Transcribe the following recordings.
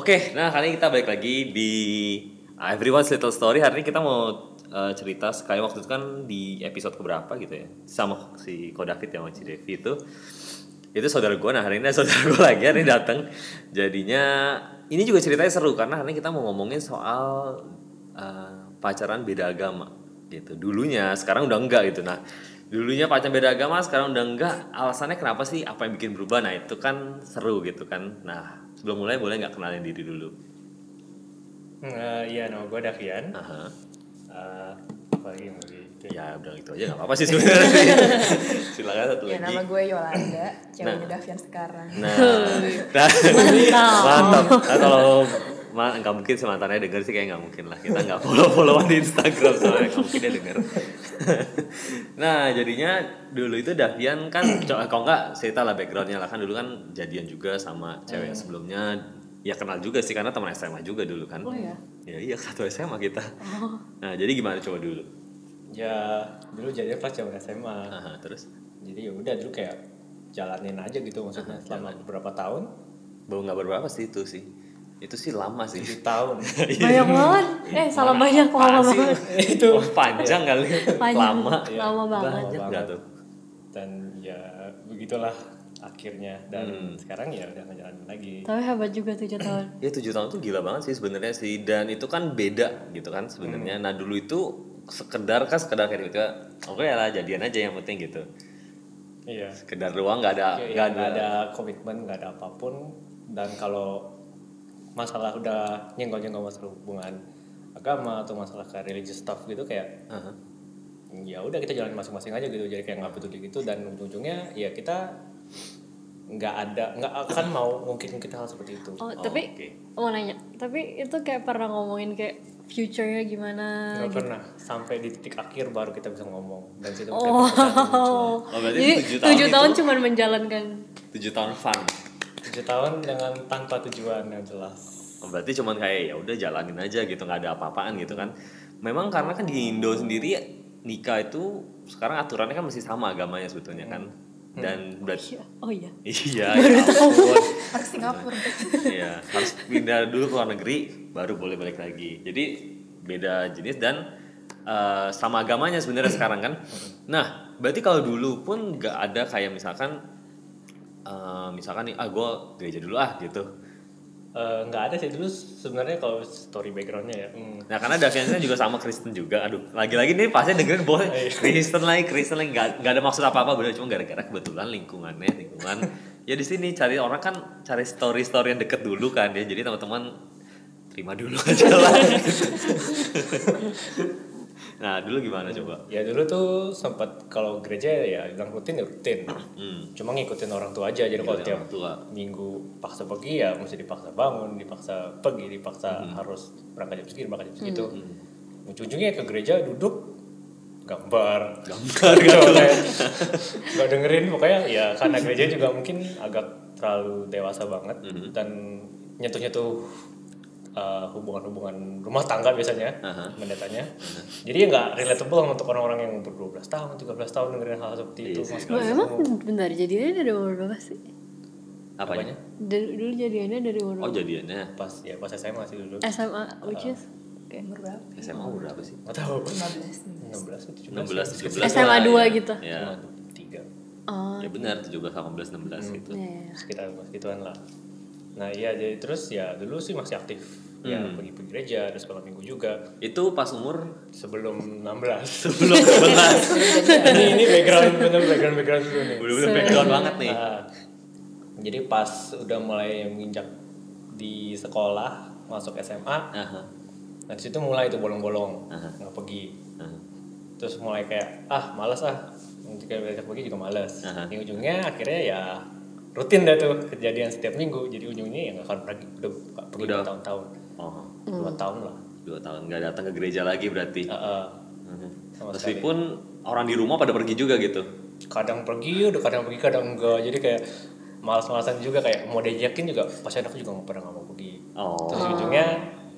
Oke, nah kali ini kita balik lagi di Everyone's Little Story. Hari ini kita mau uh, cerita sekali. Waktu itu kan di episode keberapa gitu ya? Sama si Ko David yang si Devi itu. Itu saudara gue nah hari ini saudara gue lagi. Hari ini datang jadinya ini juga ceritanya seru karena hari ini kita mau ngomongin soal uh, pacaran beda agama gitu. Dulunya sekarang udah enggak gitu. Nah dulunya pacaran beda agama sekarang udah enggak. Alasannya kenapa sih? Apa yang bikin berubah? Nah itu kan seru gitu kan. Nah sebelum mulai boleh nggak kenalin diri dulu Uh, iya, nama gue Davian. Aha. Uh, apa lagi mau di- ya udah gitu aja nggak apa-apa sih sebenarnya silakan satu Ya lagi nama gue Yolanda, ceweknya Nah. Davian sekarang. Nah, nah mantap. Nah, kalau ma nggak mungkin sih mantannya denger sih kayak nggak mungkin lah. Kita nggak follow followan di Instagram soalnya nggak mungkin dia denger. nah jadinya dulu itu Davian kan, co- kalau nggak cerita lah backgroundnya lah kan dulu kan jadian juga sama cewek yang sebelumnya. Ya kenal juga sih karena teman SMA juga dulu kan. Oh ya? Ya iya satu SMA kita. Nah jadi gimana coba dulu? Ya, dulu jadinya pas zaman SMA. Aha, terus Jadi ya udah dulu kayak jalanin aja gitu maksudnya selama beberapa tahun. baru nggak berapa sih itu sih. Itu sih lama sih. 7 tahun. banyak banget. Eh salah banyak lama banget. Itu Oh, panjang kali. Panjang. lama. Iya. lama banget. banyak nggak tuh? Dan ya begitulah akhirnya. Dan Hmm. sekarang ya udah ngejalanin lagi. tapi hebat juga tujuh tahun. Ya tujuh tahun tuh gila banget sih sebenarnya sih. Dan itu kan beda gitu kan sebenarnya. Nah dulu itu sekedar kan sekedar kayak gitu. Oke ya lah jadian aja yang penting gitu. Iya. sekedar doang nggak ada Ya, nggak ya, nggak ada komitmen, nggak ada apa pun. Dan kalau masalah udah nyenggol-nyenggol masalah hubungan agama atau masalah kayak religious stuff gitu kayak Aha. ya udah kita jalan masing-masing aja gitu. Jadi kayak nggak peduli gitu dan ujung-ujungnya ya kita nggak ada nggak akan mau mungkin kita hal seperti itu. Oh, Oh, tapi oke. mau nanya tapi itu kayak pernah ngomongin kayak future-nya gimana nggak gitu? pernah sampai di titik akhir baru kita bisa ngomong. Dan situ oh, Oh, berarti jadi tujuh tahun tahun, itu- cuman menjalankan. tujuh tahun fun tujuh tahun dengan tanpa tujuan yang jelas Oh, berarti cuman kayak ya udah jalanin aja gitu nggak ada apa-apaan gitu kan memang karena kan di Indo sendiri nikah itu sekarang aturannya kan masih sama agamanya sebetulnya kan dan berarti Iya. oh iya iya ya. Harus Singapura. Iya, harus pindah dulu ke luar negeri baru boleh balik lagi. Jadi beda jenis dan eh, sama agamanya sebenarnya sekarang kan. Nah, berarti kalau dulu pun nggak ada kayak misalkan eh, misalkan nih ah gue gereja dulu ah gitu. Eh, nggak ada sih. Dulu sebenarnya kalau story backgroundnya ya hmm, Nah karena Daviannya juga sama Kristen juga, aduh lagi-lagi nih pasti dengerin boy. Kristen lagi, Kristen lagi, nggak nggak ada maksud apa-apa, bener cuma gara-gara kebetulan lingkungannya, lingkungan. Ya di sini cari orang kan cari story-story yang deket dulu kan ya, jadi teman-teman terima dulu aja lah. Nah dulu gimana coba? ya dulu tuh sempat kalau gereja ya bilang rutin ya rutin. Hmm. cuma ngikutin orang tua aja jadi kalau tiap orang tua. minggu paksa pergi ya mesti dipaksa bangun dipaksa pergi dipaksa harus berangkat jam segini berangkat jam segitu. Ujung-ujungnya ke gereja duduk gambar. Gambar nggak dengerin pokoknya ya karena gereja juga mungkin agak terlalu dewasa banget dan nyentuh-nyentuh uh, hubungan-hubungan rumah tangga biasanya Aha. pendetanya jadi ya nggak relatable untuk orang-orang yang umur 12 tahun 13 tahun dengerin hal seperti itu Iya sih. masih Oh, masih emang umur. bentar jadinya dari umur berapa sih Apanya? dari, dulu jadiannya dari umur Oh jadiannya pas ya pas SMA sih dulu SMA which is kayak Umur berapa? SMA umur berapa sih? nggak tahu 15 16 16, 17 atau 17 SMA lah, dua ya. gitu. Ya, Cuma tiga oh ya benar 17, 18, 16 gitu. iya, iya. sekitar segituan lah nah iya jadi terus ya dulu sih masih aktif ya Hmm. pergi pergi gereja terus sekolah minggu juga. Itu pas umur? Sebelum 16 sebelum 11 ini ini background bener background background dulu nih. Bener-bener background banget nih. Nah, jadi pas udah mulai menginjak di sekolah masuk SMA Aha. nah di situ mulai itu bolong-bolong. Aha. nggak pergi. Aha. terus mulai kayak ah malas ah. Jika diajak pergi juga malas Aha. di ujungnya akhirnya ya rutin dah tuh kejadian setiap minggu. Jadi ujungnya ya nggak akan pergi udah nggak pergi tahun-tahun Oh, dua tahun lah dua tahun nggak datang ke gereja lagi berarti. Heeh. Mhm. sama sekali Meskipun orang di rumah pada pergi juga gitu. kadang pergi udah kadang pergi kadang enggak jadi kayak malas-malasan juga kayak mau diajakin juga pas anak juga nggak pernah nggak mau pergi Oh. terus ujungnya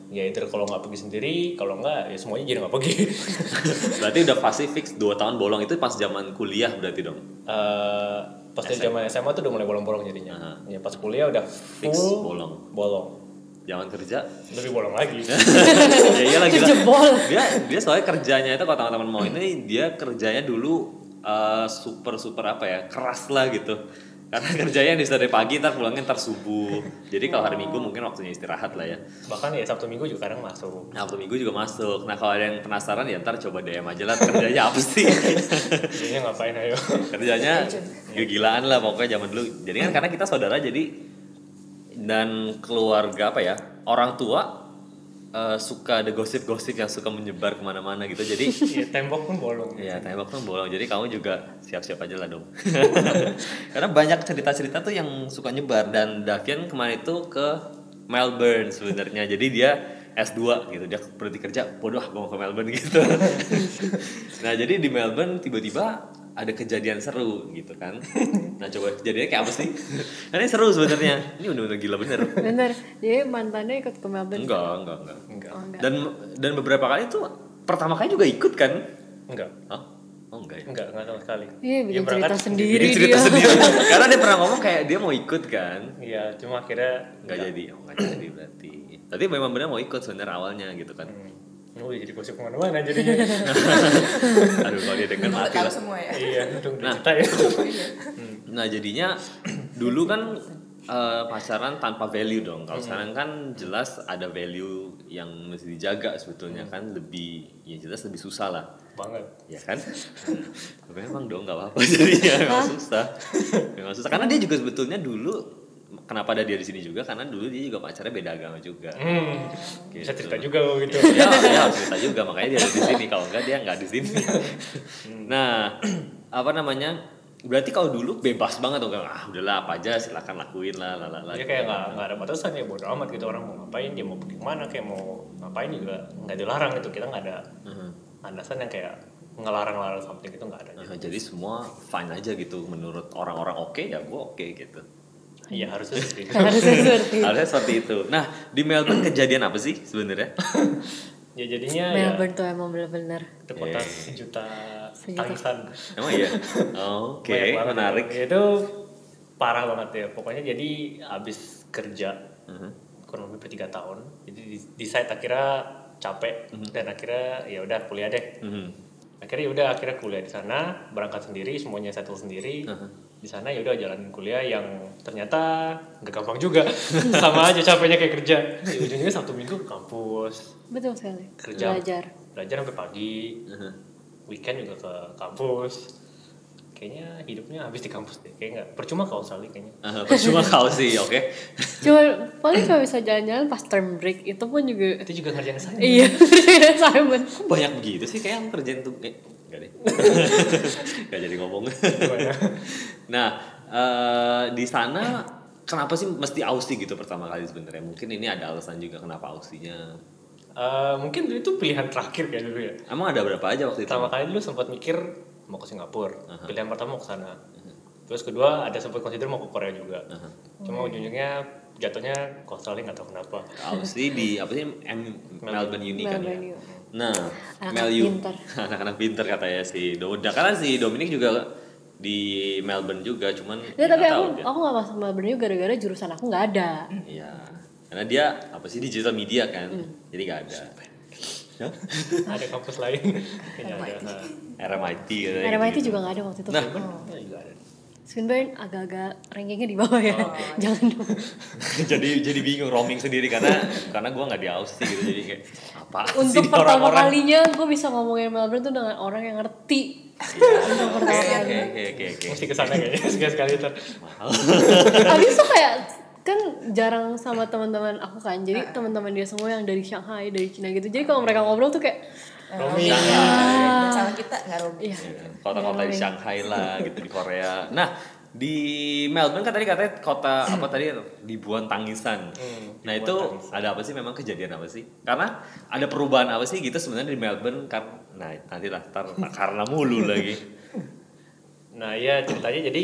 ya itu kalau nggak pergi sendiri kalau nggak ya semuanya jadi nggak pergi Berarti udah pasti fix 2 tahun bolong itu pas zaman kuliah berarti dong. Eh, pas dari zaman SMA tuh udah mulai bolong-bolong jadinya Aha. ya pas kuliah udah Fix full bolong. bolong zaman kerja. Lebih bolong lagi. Ya iya lagi dia dia soalnya kerjanya itu kalau teman-teman mau ini dia kerjanya dulu eh, super super apa ya keras lah gitu. Karena kerjanya bisa dari pagi ntar pulangnya ntar subuh. Jadi kalau hari minggu mungkin waktunya istirahat lah ya. Bahkan ya sabtu minggu juga kadang masuk. Nah waktu minggu juga masuk. Nah kalau ada yang penasaran ya ntar coba DM aja lah kerjanya apa sih? Jadinya ngapain ayo? Kerjanya kegilaan lah pokoknya zaman dulu. Jadi kan karena kita saudara jadi dan keluarga apa ya orang tua eh, suka ada gosip-gosip yang suka menyebar ke mana-mana gitu. Jadi ya, tembok pun bolong. Ya tembok tuh bolong. Jadi kamu juga siap-siap aja lah dong. Karena banyak cerita-cerita tuh yang suka nyebar. Dan Davian kemarin itu ke Melbourne sebenarnya. Jadi dia S2 gitu. Dia berhenti kerja bodoh mau ke Melbourne gitu. Nah jadi di Melbourne tiba-tiba ada kejadian seru gitu kan. Nah coba kejadiannya kayak apa sih? Ini seru sebenarnya. Ini udah-udah gila bener. Bener, jadi mantannya ikut ke Melbourne. enggak enggak enggak. Enggak Oh, enggak. dan dan beberapa kali tuh pertama kali juga ikut kan? Enggak. Hah? oh enggak ya? Enggak enggak sama sekali. Iya, bikin Dia berangkat cerita sendiri Jadi cerita dia. sendiri. Karena dia pernah ngomong kayak dia mau ikut kan? Iya cuma akhirnya nggak jadi. Oh nggak jadi berarti. Tapi memang benar mau ikut sebenarnya awalnya gitu kan oh jadi gosip ke mana-mana jadinya. Aduh kalau dia denger Udah mati lah. semua ya. iya untung Nah. diceritain nah jadinya dulu kan eh, pacaran tanpa value dong. Kalau sekarang kan jelas ada value yang mesti dijaga sebetulnya kan lebih ya jelas lebih susah lah. Banget. Ya kan? Tapi memang dong nggak apa-apa jadinya. Memang susah. Memang susah. Karena dia juga sebetulnya dulu kenapa ada dia di sini juga? Karena dulu dia juga pacarnya beda agama juga. Hmm. Gitu. bisa cerita juga lo gitu ya, ya harus cerita juga. Makanya dia ada di sini. Kalau enggak dia nggak di sini. Nah apa namanya? Berarti kalau dulu bebas banget dong ah udahlah apa aja silakan lakuin lah lah lah lah. dia kayak nggak nggak ada batasan ya. Bodo amat gitu. Orang mau ngapain dia mau pergi ke mana kayak mau ngapain juga nggak dilarang gitu. Kita nggak ada Mhm. landasan yang kayak ngelarang-larang something itu nggak ada Nah, jadi semua fine aja gitu. Menurut orang-orang oke ya gue oke gitu iya harusnya seperti itu Harusnya seperti itu. harusnya seperti itu nah di Melbourne kejadian apa sih sebenarnya ya jadinya ya Melbourne tuh emang bener-bener. itu kota Iya. sejuta Sejuta. tangisan emang iya oke Banyak banget menarik itu. itu parah banget ya pokoknya jadi abis kerja Mhm. kurang lebih tiga tahun jadi di, decide akhirnya capek dan akhirnya ya udah kuliah deh Mhm. akhirnya ya udah akhirnya kuliah di sana berangkat sendiri semuanya settle sendiri di sana ya udah jalanin kuliah yang ternyata nggak gampang juga. Sama aja capeknya kayak kerja. Ya, ujungnya satu minggu ke kampus. Betul sekali. Kerja. Belajar. belajar sampai pagi. Weekend juga ke kampus. Kayaknya hidupnya habis di kampus deh kayak nggak. Percuma ke Australia kayaknya. Ah, percuma kau sih oke. Cuma paling kalau bisa jalan-jalan pas term break itu pun juga itu juga ngerjain saya iya Simon. Kok banyak begitu sih? Kayak yang kerjaan tuh enggak deh. Enggak jadi ngomong. Nah eh, di sana kenapa sih mesti Aussie gitu pertama kali sebenarnya? Mungkin ini ada alasan juga kenapa Aussinya Eh, mungkin itu pilihan terakhir kayak dulu ya. Emang ada berapa aja waktu itu? Pertama kali dulu sempat mikir mau ke Singapura. Pilihan pertama mau ke sana. Terus kedua ada sempat consider mau ke Korea juga. Cuma ujung-ujungnya jatuhnya ke Australia nggak tahu kenapa. Aussie di apa sih? M- Melbourne Uni kan ya? Melbourne Uni. Nah Anak-anak Melu pinter. anak-anak pinter katanya si Doda karena si Dominic juga di Melbourne juga cuman Ya, tapi nggak aku tahu dia. aku nggak masuk Melbourne juga gara-gara jurusan aku nggak ada. Iya. Karena dia apa sih digital media kan. Hmm. Jadi gak ada. Ada kampus lain nah, RMIT RMIT gitu. juga nggak ada waktu itu. Nah. Ada Swinburne agak-agak rankingnya di bawah ya. Jangan dong. jadi jadi bingung roaming sendiri karena karena gua nggak di Aussie gitu jadi kayak apa sih Untuk nih pertama orang-orang? kalinya gue bisa ngomongin Melbourne tuh dengan orang yang ngerti. Iya. Oke pertama oke kali. oke oke oke. mesti ke sana kayaknya sekali-sekali Mahal. Habis itu kayak kan jarang sama teman-teman aku kan. Jadi teman-teman dia semua yang dari Shanghai, dari Cina gitu. Jadi kalau mereka ngobrol tuh kayak roaming Dan salah kita nggak rugi. iya. Kota-kota di Shanghai lah gitu di Korea. Nah di Melbourne kan tadi katanya kota apa tadi ribuan tangisan. nah itu ada apa sih memang kejadian apa sih? Karena ada perubahan apa sih gitu sebenarnya di Melbourne kan? Nah nanti lah ntar karena mulu lagi. nah ya ceritanya jadi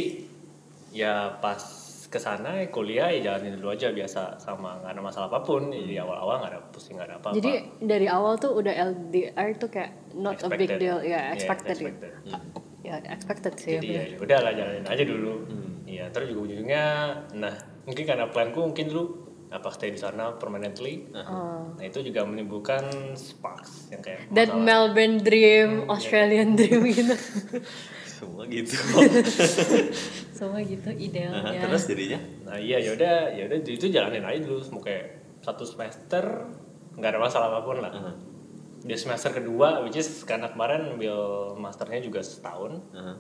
ya pas ke sana kuliah ya jalanin dulu aja biasa sama nggak ada masalah apa pun jadi awal-awal nggak ada pusing nggak ada apa-apa Jadi dari awal tuh udah LDR tuh kayak not a big Expected. deal. Ya, Iya, expected. gitu. expected. Ya, expected sih. jadi ya, ya udah lah jalanin aja dulu Hmm. Iya terus juga ujungnya nah mungkin karena planku mungkin dulu apa stay di sana permanently. Oh. Nah itu juga menimbulkan sparks yang kayak That masalah. Melbourne dream, Australian dream gitu. Semua gitu. Semua gitu Nah, idealnya. terus jadinya? Nah iya yaudah yaudah itu jalanin aja dulu mau kayak satu semester nggak ada masalah apa pun lah. Uh-huh. Di semester kedua, which is karena kemarin ambil masternya juga setahun, Uh-huh.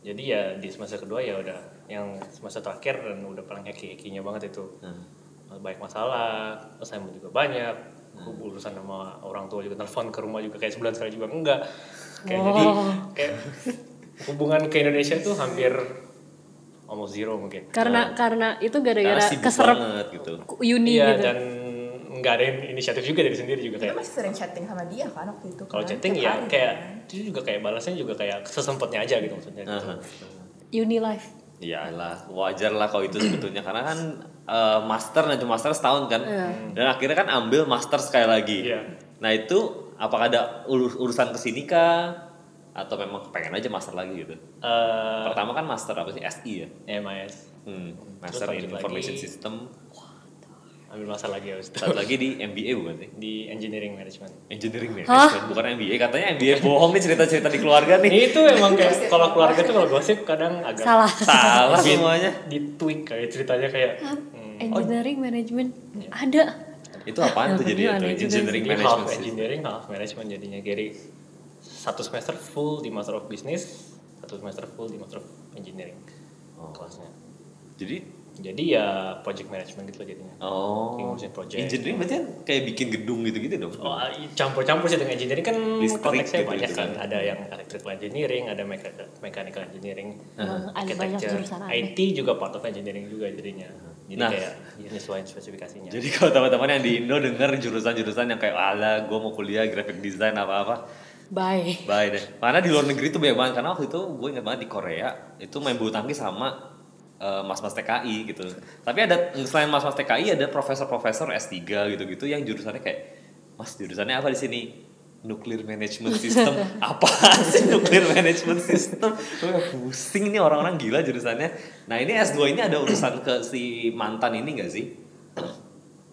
jadi ya di semester kedua ya udah yang semester terakhir dan udah paling hacky-hackynya banget itu Uh-huh. banyak masalah, assignment juga banyak, urusan sama orang tua juga telepon ke rumah juga kayak sebulan sekali juga enggak, kayak jadi kayak hubungan ke Indonesia tuh hampir almost zero mungkin. Karena karena itu gara-gara keserap banget gitu. uni Iya gitu. dan nggak ada inisiatif juga dari sendiri juga Kita kayak masih sering chatting sama dia kan waktu itu kalau kan, chatting ya hari kayak kan. itu juga kayak balasnya juga kayak sesempatnya aja gitu maksudnya gitu. Uh-huh. Uni life. Iyalah, wajar lah kalau itu sebetulnya karena kan eh, master nah cuma master setahun kan, dan akhirnya kan ambil master sekali lagi. Iya. Nah itu apakah ada urus- urusan ke sini kah? Atau memang pengen aja master lagi gitu? Eh, Pertama kan master apa sih SI ya? MIS Hmm, master in Information lagi. System. ambil masa lagi habis itu Satu lagi di MBA bukan sih? di engineering management. Engineering Management, bukan MBA. Katanya MBA bohong nih cerita-cerita di keluarga nih. itu emang kayak kalau keluarga tuh kalau gosip kadang agak Salah. Salah semuanya. di tweak kayak ceritanya kayak hmm, Engineering management ada. Itu apaan tuh jadi itu? Engineering half Management System. engineering half management jadinya jadi satu semester full di master of business satu semester full di master of engineering Oh. kelasnya Jadi jadi ya project management gitu jadinya Oh, ngurusin project. engineering berarti kan kayak bikin gedung gitu-gitu dong. Oh, campur-campur sih dengan engineering kan Listrik konteksnya banyak kan. kan. Ada yang electrical engineering, ada mecha- mechanical engineering, banyak architecture. IT juga part of engineering juga jadinya. Jadi Nah. kayak ya, nyesuaiin spesifikasinya. Jadi kalau teman-teman yang di Indo denger jurusan-jurusan yang kayak ala gue mau kuliah graphic design apa-apa, Bye. bye deh. Karena di luar negeri tuh banyak banget. Karena waktu itu gue ingat banget di Korea itu main bulu tangkis sama eh, mas-mas TKI gitu. Tapi ada selain mas-mas TKI ada profesor-profesor S3 gitu-gitu yang jurusannya kayak Mas jurusannya apa di sini? Nuclear Management System. apa sih Nuclear Management System? Pusing nih orang-orang gila jurusannya. Nah, ini S2 ini ada urusan ke si mantan ini gak sih?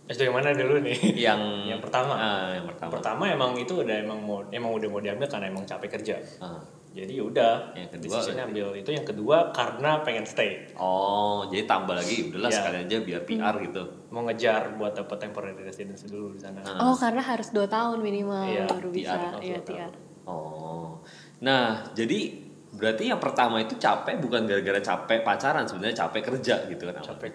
S2 yang mana dulu nih? Yang yang pertama. Ah, yang pertama. Pertama emang itu udah emang mau emang udah mau diambil karena emang capek kerja. Ah. Jadi udah. Yang kedua ambil itu yang kedua karena pengen stay. Oh, jadi tambah lagi udahlah Iya. sekalian aja biar PR gitu. Mau ngejar buat dapat temporary residence dulu di sana. Ah. Oh karena harus 2 tahun minimal Iya, baru bisa. TR, Iya TR. Oh. Nah, jadi berarti yang pertama itu capek bukan gara-gara capek pacaran, sebenarnya capek kerja gitu kan. Capek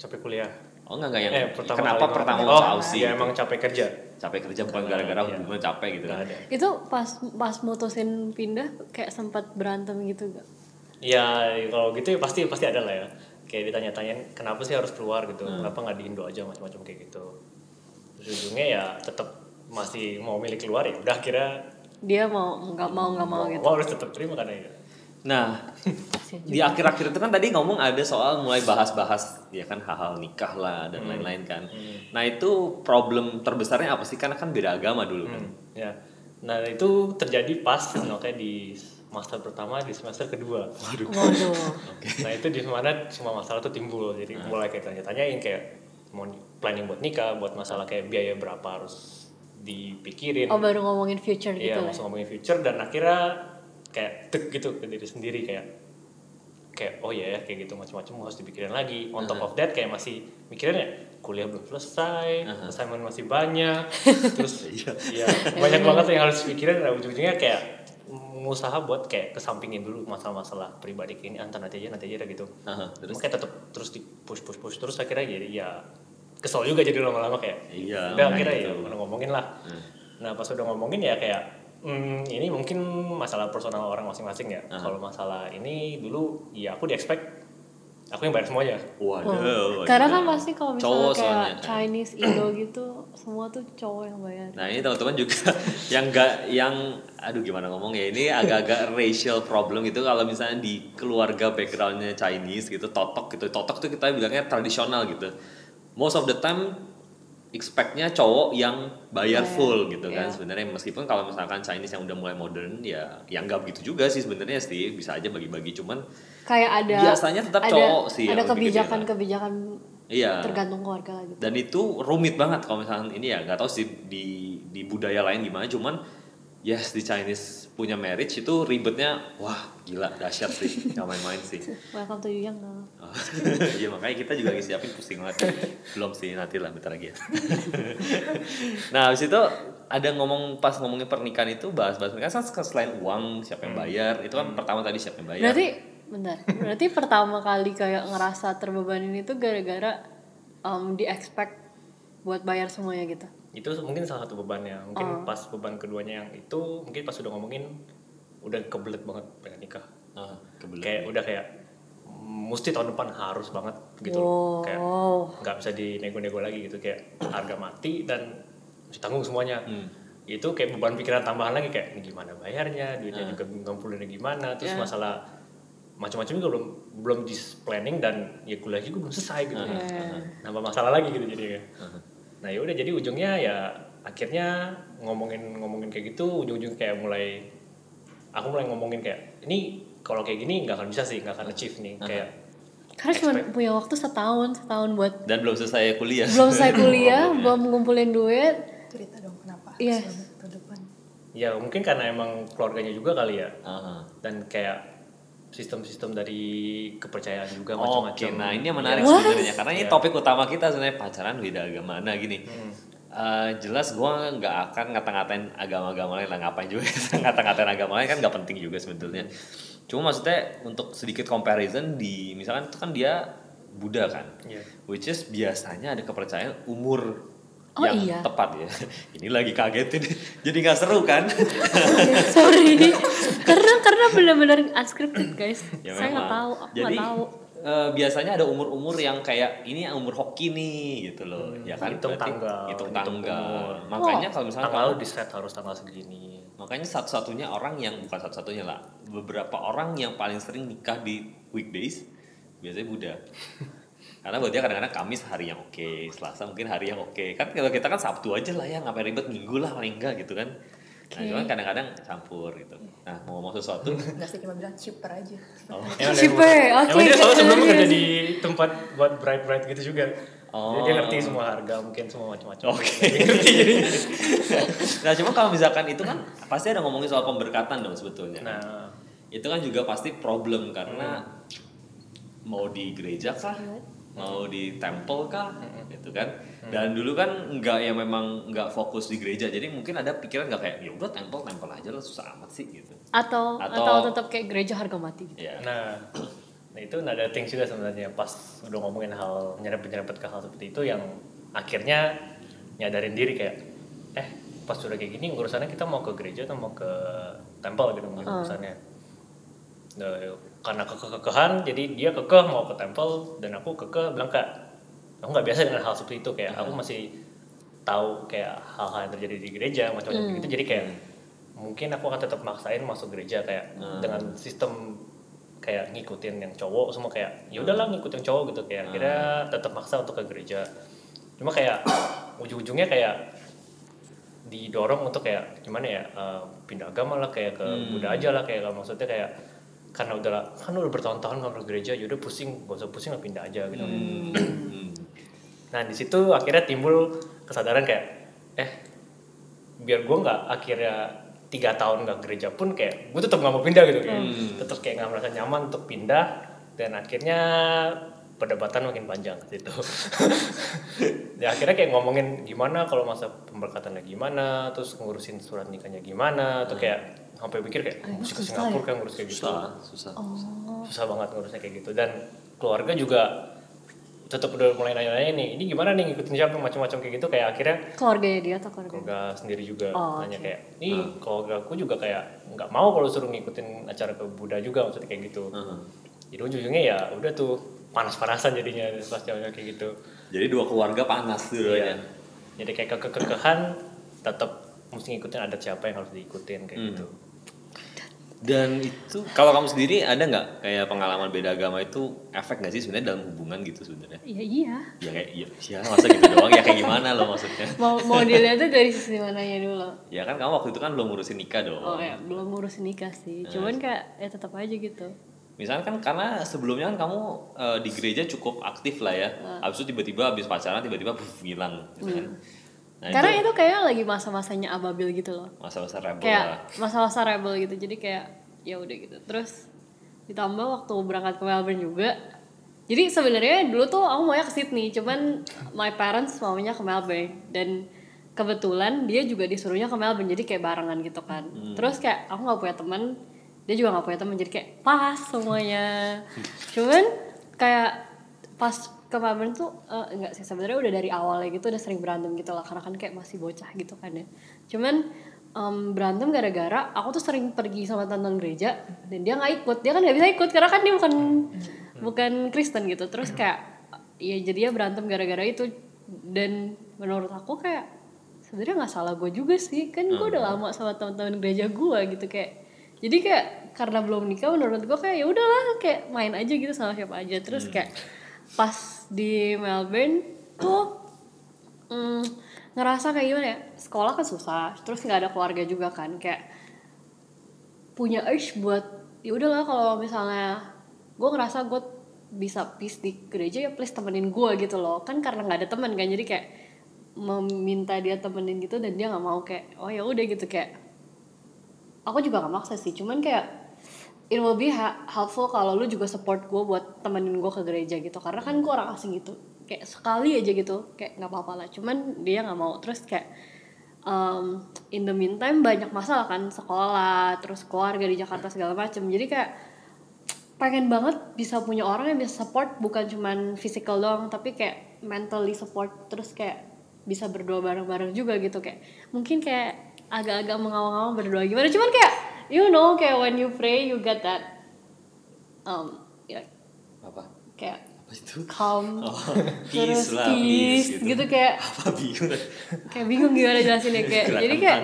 capek kuliah. Oh, enggak enggak yang eh, pertama kenapa kali pertama oh, mau sih? Ya emang capek kerja. capek kerja bukan gara-gara iya. hubungan capek gitu kan. ada. Itu pas pas mutusin pindah kayak sempat berantem gitu gak? Ya kalau gitu ya pasti pasti ada lah ya. Kayak ditanya-tanyain kenapa sih harus keluar gitu, Hmm. kenapa nggak di Indo aja macam-macam kayak gitu. Terus ujungnya ya tetap masih mau milih keluar ya udah kira Dia mau nggak mau nggak mau gitu. harus tetap terima karena ya. Nah, di akhir-akhir itu kan tadi ngomong ada soal mulai bahas-bahas ya kan hal-hal nikah lah dan lain-lain kan. Nah, itu problem terbesarnya apa sih? Karena kan beda agama dulu kan. Hmm, ya. Nah itu terjadi pas oke di master pertama di semester kedua. Waduh. Waduh. Nah itu di mana semua masalah tuh timbul. Jadi mulai kayak tanya-tanyain kayak mau planning buat nikah, buat masalah kayak biaya berapa harus dipikirin. Oh baru ngomongin future gitu Iya, lah. langsung ngomongin future dan akhirnya kayak tek gitu ke diri sendiri kayak kayak oh ya kayak gitu macam-macam harus dipikirin lagi. On top of that kayak masih mikirin ya kuliah belum selesai, assignment masih banyak, terus ya banyak banget yang harus dipikirin. Dan ujung-ujungnya kayak ngusaha buat kayak kesampingin dulu masalah-masalah pribadi kayak ini antar nanti aja nanti aja gitu. Aha, terus? Makanya tetap terus di push push push terus akhirnya jadi ya kesel juga jadi lama-lama kayak Iya, udah akhirnya ya udah ngomongin lah. Nah pas udah ngomongin ya kayak hmm, ini mungkin masalah personal orang masing-masing ya. Kalau masalah ini dulu ya aku di expect aku yang bayar semuanya. Waduh. Karena kan pasti kalau Oh, Cowok misalnya kayak soalnya. Chinese, Indo gitu, semua tuh cowok yang bayar. Nah ini teman-teman juga yang enggak yang aduh gimana ngomong ya ini agak-agak racial problem gitu. Kalau misalnya di keluarga backgroundnya Chinese gitu totok gitu. Totok tuh kita bilangnya tradisional gitu. Most of the time expectnya cowok yang bayar full gitu kan Iya. sebenarnya. Meskipun kalau misalkan Chinese yang udah mulai modern ya yang enggak begitu juga sih sebenarnya sih bisa aja bagi-bagi cuman Kayak ada Biasanya tetap ada, cowok sih Ada kebijakan-kebijakan Iya. tergantung keluarga lagi Dan itu rumit banget kalau misalnya ini ya nggak tahu sih di di budaya lain gimana cuman yes di Chinese punya marriage itu ribetnya wah gila dahsyat sih nggak main-main sih. welcome to Yuyang kalau Oh, Iya makanya kita juga lagi siapin pusing banget. Belum sih nanti lah bentar lagi ya. nah habis itu ada ngomong pas ngomongin pernikahan itu bahas-bahas pernikahan kan selain uang siapa yang bayar itu kan pertama tadi siapa yang bayar. berarti bentar berarti pertama kali kayak ngerasa terbebanin itu gara-gara um, di expect buat bayar semuanya gitu itu mungkin salah satu bebannya. Mungkin pas beban keduanya yang itu mungkin pas udah ngomongin udah kebelet banget pengen nikah. Ah, kebelet. kayak udah kayak mesti tahun depan harus banget gitu Wow. loh kayak nggak bisa dinego-nego lagi gitu. Kayak harga mati dan mesti tanggung semuanya. Hmm. itu kayak beban pikiran tambahan lagi kayak ini gimana bayarnya duitnya juga ngumpulinnya gimana. Terus Ya. masalah macam-macam juga belum belum di planning dan ya kuliah juga belum selesai gitu. Nambah masalah lagi gitu jadinya nah ya udah jadi ujungnya ya akhirnya ngomongin ngomongin kayak gitu ujung-ujung kayak mulai aku mulai ngomongin kayak ini kalau kayak gini nggak akan bisa sih nggak akan achieve nih kayak karena cuma punya waktu setahun setahun buat Dan belum selesai kuliah. belum saya kuliah belum ngumpulin duit Cerita dong kenapa Iya. harus tahun depan. ya mungkin karena emang keluarganya juga kali ya Aha. dan kayak sistem-sistem dari kepercayaan juga Oke, macam-macam nah ini yang menarik What? sebenarnya karena ini Iya. topik utama kita sebenarnya pacaran beda agama. Nah gini, eh, jelas gua nggak akan ngata-ngatain agama-agama lain lah ngapain juga ngata-ngatain agama lain kan nggak penting juga sebetulnya. Cuma maksudnya untuk sedikit comparison di misalkan itu kan dia Buddha kan, Iya. which is biasanya ada kepercayaan umur Oh, yang iya. tepat ya. Ini lagi kagetin, jadi nggak seru kan? sorry karena karena benar-benar unscripted guys Ya saya nggak tahu aku Jadi nggak tahu eh, biasanya ada umur-umur yang kayak ini umur hoki nih gitu loh, ya kan? hitung tanggal, hitung tanggal. umur. Makanya kalau misalnya tanggal kalau di set harus tanggal segini makanya satu-satunya orang yang bukan satu-satunya lah, beberapa orang yang paling sering nikah di weekdays biasanya Buddha. Karena buat dia kadang-kadang Kamis hari yang oke, Selasa mungkin hari yang oke. Kan kalau kita kan Sabtu aja lah ya, ngapain ribet Minggu lah paling enggak gitu kan. Nah, Oke. cuman kadang-kadang campur gitu. Nah, mau ngomong sesuatu. Enggak sih cuma bilang cheaper aja. Oh. Dia- oke, emang dia soalnya sebelumnya iya kerja di tempat buat bright bright gitu juga Oh. jadi dia ngerti semua harga mungkin semua macam-macam Oke. nah, cuma kalau misalkan itu kan pasti ada ngomongin soal pemberkatan dong sebetulnya. nah Itu kan juga pasti problem karena mau di gereja kah, mau di temple kah, gitu kan. Dan dulu kan nggak ya memang nggak fokus di gereja, jadi mungkin ada pikiran nggak kayak ya udah temple temple aja lah susah amat sih gitu. atau Atau- atau, tetap kayak gereja harga mati gitu. Ya. nah nah itu ada things juga sebenarnya. Pas udah ngomongin hal nyerempet nyerempet ke hal seperti itu yang akhirnya nyadarin diri kayak eh pas udah kayak gini urusannya kita mau ke gereja atau mau ke temple gitu mungkin urusannya. Nah, karena kekeh-kekehan jadi dia kekeh mau ke temple dan aku kekeh bilang kak aku nggak biasa dengan hal seperti itu kayak aku masih tahu kayak hal-hal yang terjadi di gereja macam-macam gitu. Jadi kayak mungkin aku akan tetap maksain masuk gereja kayak dengan sistem kayak ngikutin yang cowok semua kayak ya udahlah ngikut yang cowok gitu. Kayak kira tetap maksa untuk ke gereja. Cuma kayak ujung-ujungnya kayak didorong untuk kayak gimana ya eh, pindah agama lah kayak ke Buddha aja lah kayak maksudnya kayak karena udah kan udah bertahun-tahun nggak ke gereja yaudah pusing gak usah pusing pindah aja gitu. Hmm. nah di situ akhirnya timbul kesadaran kayak eh biar gue nggak akhirnya tiga tahun nggak gereja pun kayak gue tetap nggak mau pindah gitu. Kayak tetap kayak nggak merasa nyaman untuk pindah dan akhirnya perdebatan makin panjang gitu. Ya akhirnya kayak ngomongin gimana kalau masa pemberkatannya gimana terus ngurusin surat nikahnya gimana atau kayak sampai pikir kayak mesti ke Singapura ya? kayak ngurus kayak gitu Susah, susah. susah banget ngurusnya kayak gitu dan keluarga juga tetap udah mulai nanya-nanya nih ini gimana nih ngikutin siapa macam-macam kayak gitu kayak akhirnya keluarganya dia atau keluarga keluarga sendiri juga Oh, nanya oke. kayak ini keluarga aku juga kayak nggak mau kalau suruh ngikutin acara ke Buddha juga maksudnya kayak gitu Heeh. jadi ujung-ujungnya ya udah tuh panas-panasan jadinya pas jauhnya kayak gitu Jadi dua keluarga panas tuh Iya. ya. jadi kayak kekekehan tetap mesti ngikutin adat siapa yang harus diikutin kayak Hmm. gitu Dan itu kalau kamu sendiri ada nggak kayak pengalaman beda agama itu efek nggak sih sebenarnya dalam hubungan gitu sebenarnya? iya iya Ya kayak iya, ya masa gitu doang ya kayak gimana lo maksudnya? mau mau dilihat tuh dari sisi mananya dulu Ya kan kamu waktu itu kan belum ngurusin nikah dong. oh ya belum ngurusin nikah sih cuman kayak ya tetap aja gitu Misalnya kan karena sebelumnya kan kamu eh, di gereja cukup aktif lah ya. Habis itu tiba-tiba habis pacaran tiba-tiba ngilang gitu kan. Nah, Karena itu itu kayak lagi masa-masanya ababil gitu loh. masa-masa rebel lah. Kayak masa-masa rebel gitu. Jadi kayak ya udah gitu. Terus ditambah waktu berangkat ke Melbourne juga. Jadi sebenarnya dulu tuh aku maunya ke Sydney, cuman my parents maunya ke Melbourne dan kebetulan dia juga disuruhnya ke Melbourne jadi kayak barengan gitu kan. Terus kayak aku nggak punya teman, dia juga nggak punya teman jadi kayak pas semuanya. cuman kayak pas ke Melbourne tuh eh, enggak sih sebenarnya udah dari awalnya gitu udah sering berantem gitu lah karena kan kayak masih bocah gitu kan ya. Cuman em, berantem gara-gara aku tuh sering pergi sama tonton gereja dan dia nggak ikut. Dia kan nggak bisa ikut karena kan dia bukan bukan Kristen gitu. Terus kayak ya jadinya berantem gara-gara itu. Dan menurut aku kayak sebenarnya nggak salah gue juga sih. Kan gue udah lama sama teman-teman gereja gue gitu kayak jadi kayak karena belum nikah menurut gue kayak ya udahlah kayak main aja gitu sama siapa aja. Terus kayak pas di Melbourne tuh mm, ngerasa kayak gimana ya sekolah kan susah terus nggak ada keluarga juga kan kayak punya urge buat ya udahlah kalau misalnya gue ngerasa gue bisa peace di gereja ya please temenin gue gitu loh. Kan karena nggak ada teman kan jadi kayak meminta dia temenin gitu dan dia nggak mau kayak oh ya udah gitu kayak aku juga gak maksa sih cuman kayak it will be helpful kalau lu juga support gue buat temenin gue ke gereja gitu. Karena kan gue orang asing gitu. Kayak sekali aja gitu. Kayak nggak apa-apa lah. Cuman dia nggak mau. Terus kayak um, in the meantime banyak masalah kan. Sekolah terus keluarga di Jakarta segala macem. Jadi kayak pengen banget bisa punya orang yang bisa support. Bukan cuman physical doang tapi kayak mentally support. Terus kayak bisa berdoa bareng-bareng juga gitu. Kayak mungkin kayak agak-agak mengawang-awang berdoa gimana. Cuman kayak you know kayak when you pray you get that um ya Apa? kayak Apa itu? calm Oh, terus peace lah, peace, peace gitu. kayak Apa bingung? kayak bingung gimana jelasinnya kayak Gerakan jadi kayak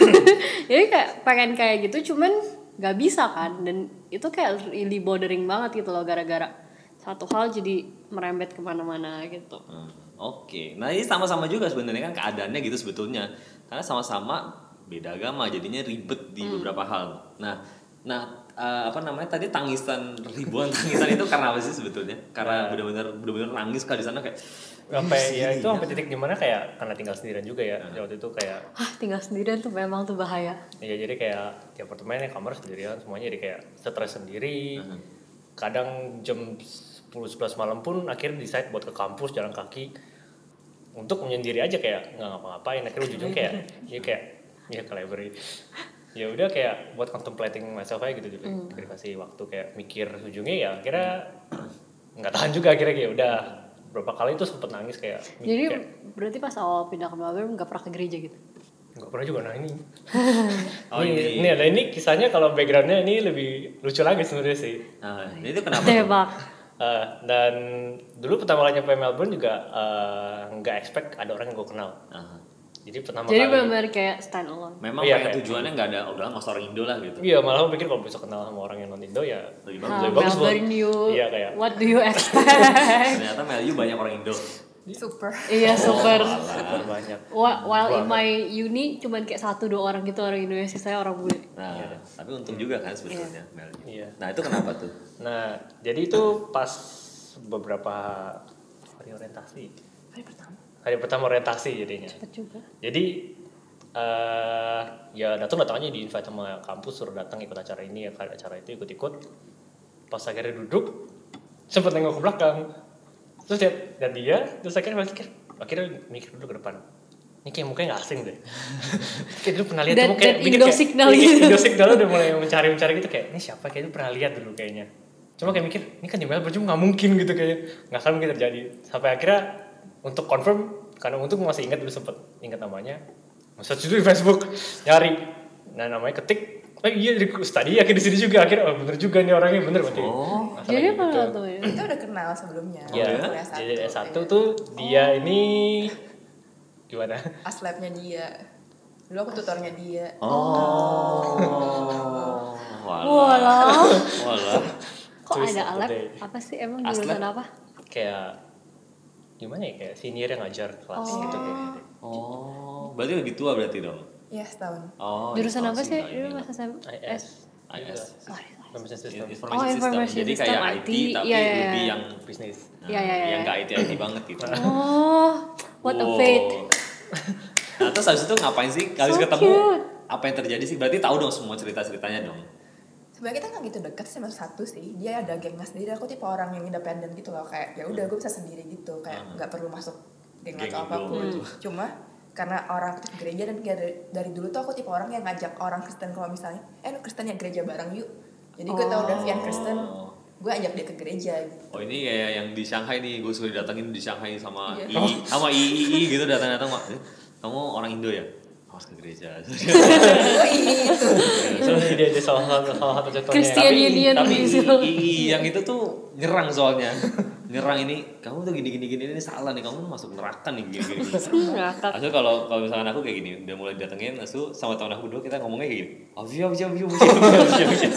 jadi kayak pengen kayak gitu cuman nggak bisa kan dan itu kayak really bothering banget gitu loh gara-gara satu hal jadi merembet ke mana-mana gitu Hmm, Oke, nah ini sama-sama juga sebenarnya kan keadaannya gitu sebetulnya, karena sama-sama beda agama, jadinya ribet di Hmm. beberapa hal. Nah, nah eh, apa namanya tadi tangisan ribuan tangisan itu karena apa sih sebetulnya? Karena benar-benar benar-benar nangis kah di sana kayak sampai ya itu sampai titik di mana kayak karena tinggal sendirian juga ya waktu itu kayak ah tinggal sendirian tuh memang tuh bahaya. Ya jadi kayak di apartemen ya kamar sendirian semuanya jadi kayak stres sendiri. Kadang jam 10 11 malam pun akhirnya decide buat ke kampus jalan kaki. Untuk menyendiri aja kayak nggak ngapa-ngapain akhirnya ujung kayak ya kayak ya ke library ya udah kayak buat contemplating myself aja gitu juga dikasih waktu kayak mikir ujungnya ya akhirnya nggak tahan juga akhirnya kayak udah berapa kali tuh sempet nangis kayak jadi kayak, berarti pas awal pindah ke Melbourne nggak pernah ke gereja gitu nggak pernah juga nah ini Oh, ini, ini. ada ini kisahnya kalau backgroundnya ini lebih lucu lagi sebenarnya sih nah, itu kenapa? tuh? tebak Eh, dan dulu pertama kali nyampe Melbourne juga eh, nggak expect ada orang yang gue kenal Aha. Jadi pertama jadi kali benar-benar kayak stand alone Memang Iya, pengen kayak- tujuannya nggak ada, udah nggak orang Indo lah gitu. iya malah pikir kalau bisa kenal sama orang yang non Indo ya Lebih Nah, bagus. lebih bagus you iya kayak what do you expect Ternyata Melayu banyak orang Indo. Super. iya super Alah, banyak While in my uni cuman kayak satu dua orang gitu orang Indonesia saya orang bule. Nah, tapi untung juga kan sebetulnya Melayu. Iya. Nah itu kenapa tuh? nah jadi itu pas beberapa hari orientasi Hari pertama. orientasi jadinya. Cepet juga. jadi eh ya datang datang aja di invite sama kampus suruh datang ikut acara ini ya acara itu ikut ikut pas akhirnya duduk sempet nengok ke belakang. Terus lihat lihat dia terus akhirnya balik akhirnya mikir dulu ke depan. Ini kayak mukanya gak asing deh. Kayak dulu pernah lihat Dan- cuma kayak dan mikir Indo signal gitu. Indo signal udah mulai mencari mencari gitu kayak ini siapa? Kayak itu pernah lihat dulu kayaknya. Cuma kayak mikir ini kan di Melbourne cuma nggak mungkin gitu kayaknya. Nggak akan mungkin terjadi. Sampai akhirnya untuk confirm karena untuk masih ingat dulu sempet ingat namanya search dulu di Facebook nyari nah namanya ketik oh iya di tadi akhirnya di sini juga akhirnya oh bener juga nih orangnya bener berarti Oh. Nggak salah Jadi gitu. apa tuh ya? Kita udah kenal sebelumnya. ya kuliah satu. jadi S1 iya. tuh dia ini gimana Aslabnya dia. Dulu aku tutornya dia. Oh. Walah. Walah. Walah. Kok Twist ada alat? Apa sih emang jurusan apa? kayak gimana ya kayak senior yang ngajar kelas gitu kayak Oh, berarti lebih tua berarti dong. Iya setahun. Oh. jurusan apa sih? Dulu pas SM. IS IS. Information system. information Oh, system. information Jadi system, kayak IT, IT, tapi iya, iya, lebih iya. yang bisnis. nah, Iya, iya, iya. yang gak IT IT banget gitu. Oh, what a fate. Nah terus habis itu ngapain sih? Habis So ketemu cute. apa yang terjadi sih? Berarti tahu dong semua cerita ceritanya dong. Sebenarnya kita nggak gitu dekat sih mas satu sih dia ada gengnya sendiri aku tipe orang yang independen gitu loh kayak ya udah gue bisa sendiri gitu kayak Hmm. nggak perlu masuk geng Geng atau apa pun gitu. cuma karena orang aktif gereja dan dari, dari dulu tuh aku tipe orang yang ngajak orang Kristen kalau misalnya eh lu Kristen ya gereja bareng yuk jadi gue tau Davian Kristen Oh. gue ajak dia ke gereja gitu Oh ini kayak yang di Shanghai nih, gue sudah datangin di Shanghai sama Iya. II, sama II gitu datang-datang Mak. Eh, Kamu orang Indo ya? Harus ke gereja. oh itu Soalnya dia ada salah satu salah satu contohnya. Christian tapi Union tapi gitu. II yang itu tuh nyerang soalnya. Nyerang ini, kamu tuh gini gini gini ini salah nih, kamu tuh masuk neraka nih gini gini. Asu kalau kalau misalkan aku kayak gini, udah mulai datengin, Asu sama teman aku berdua kita ngomongnya kayak gini. Avia, avia, avia, avia, avia, avia.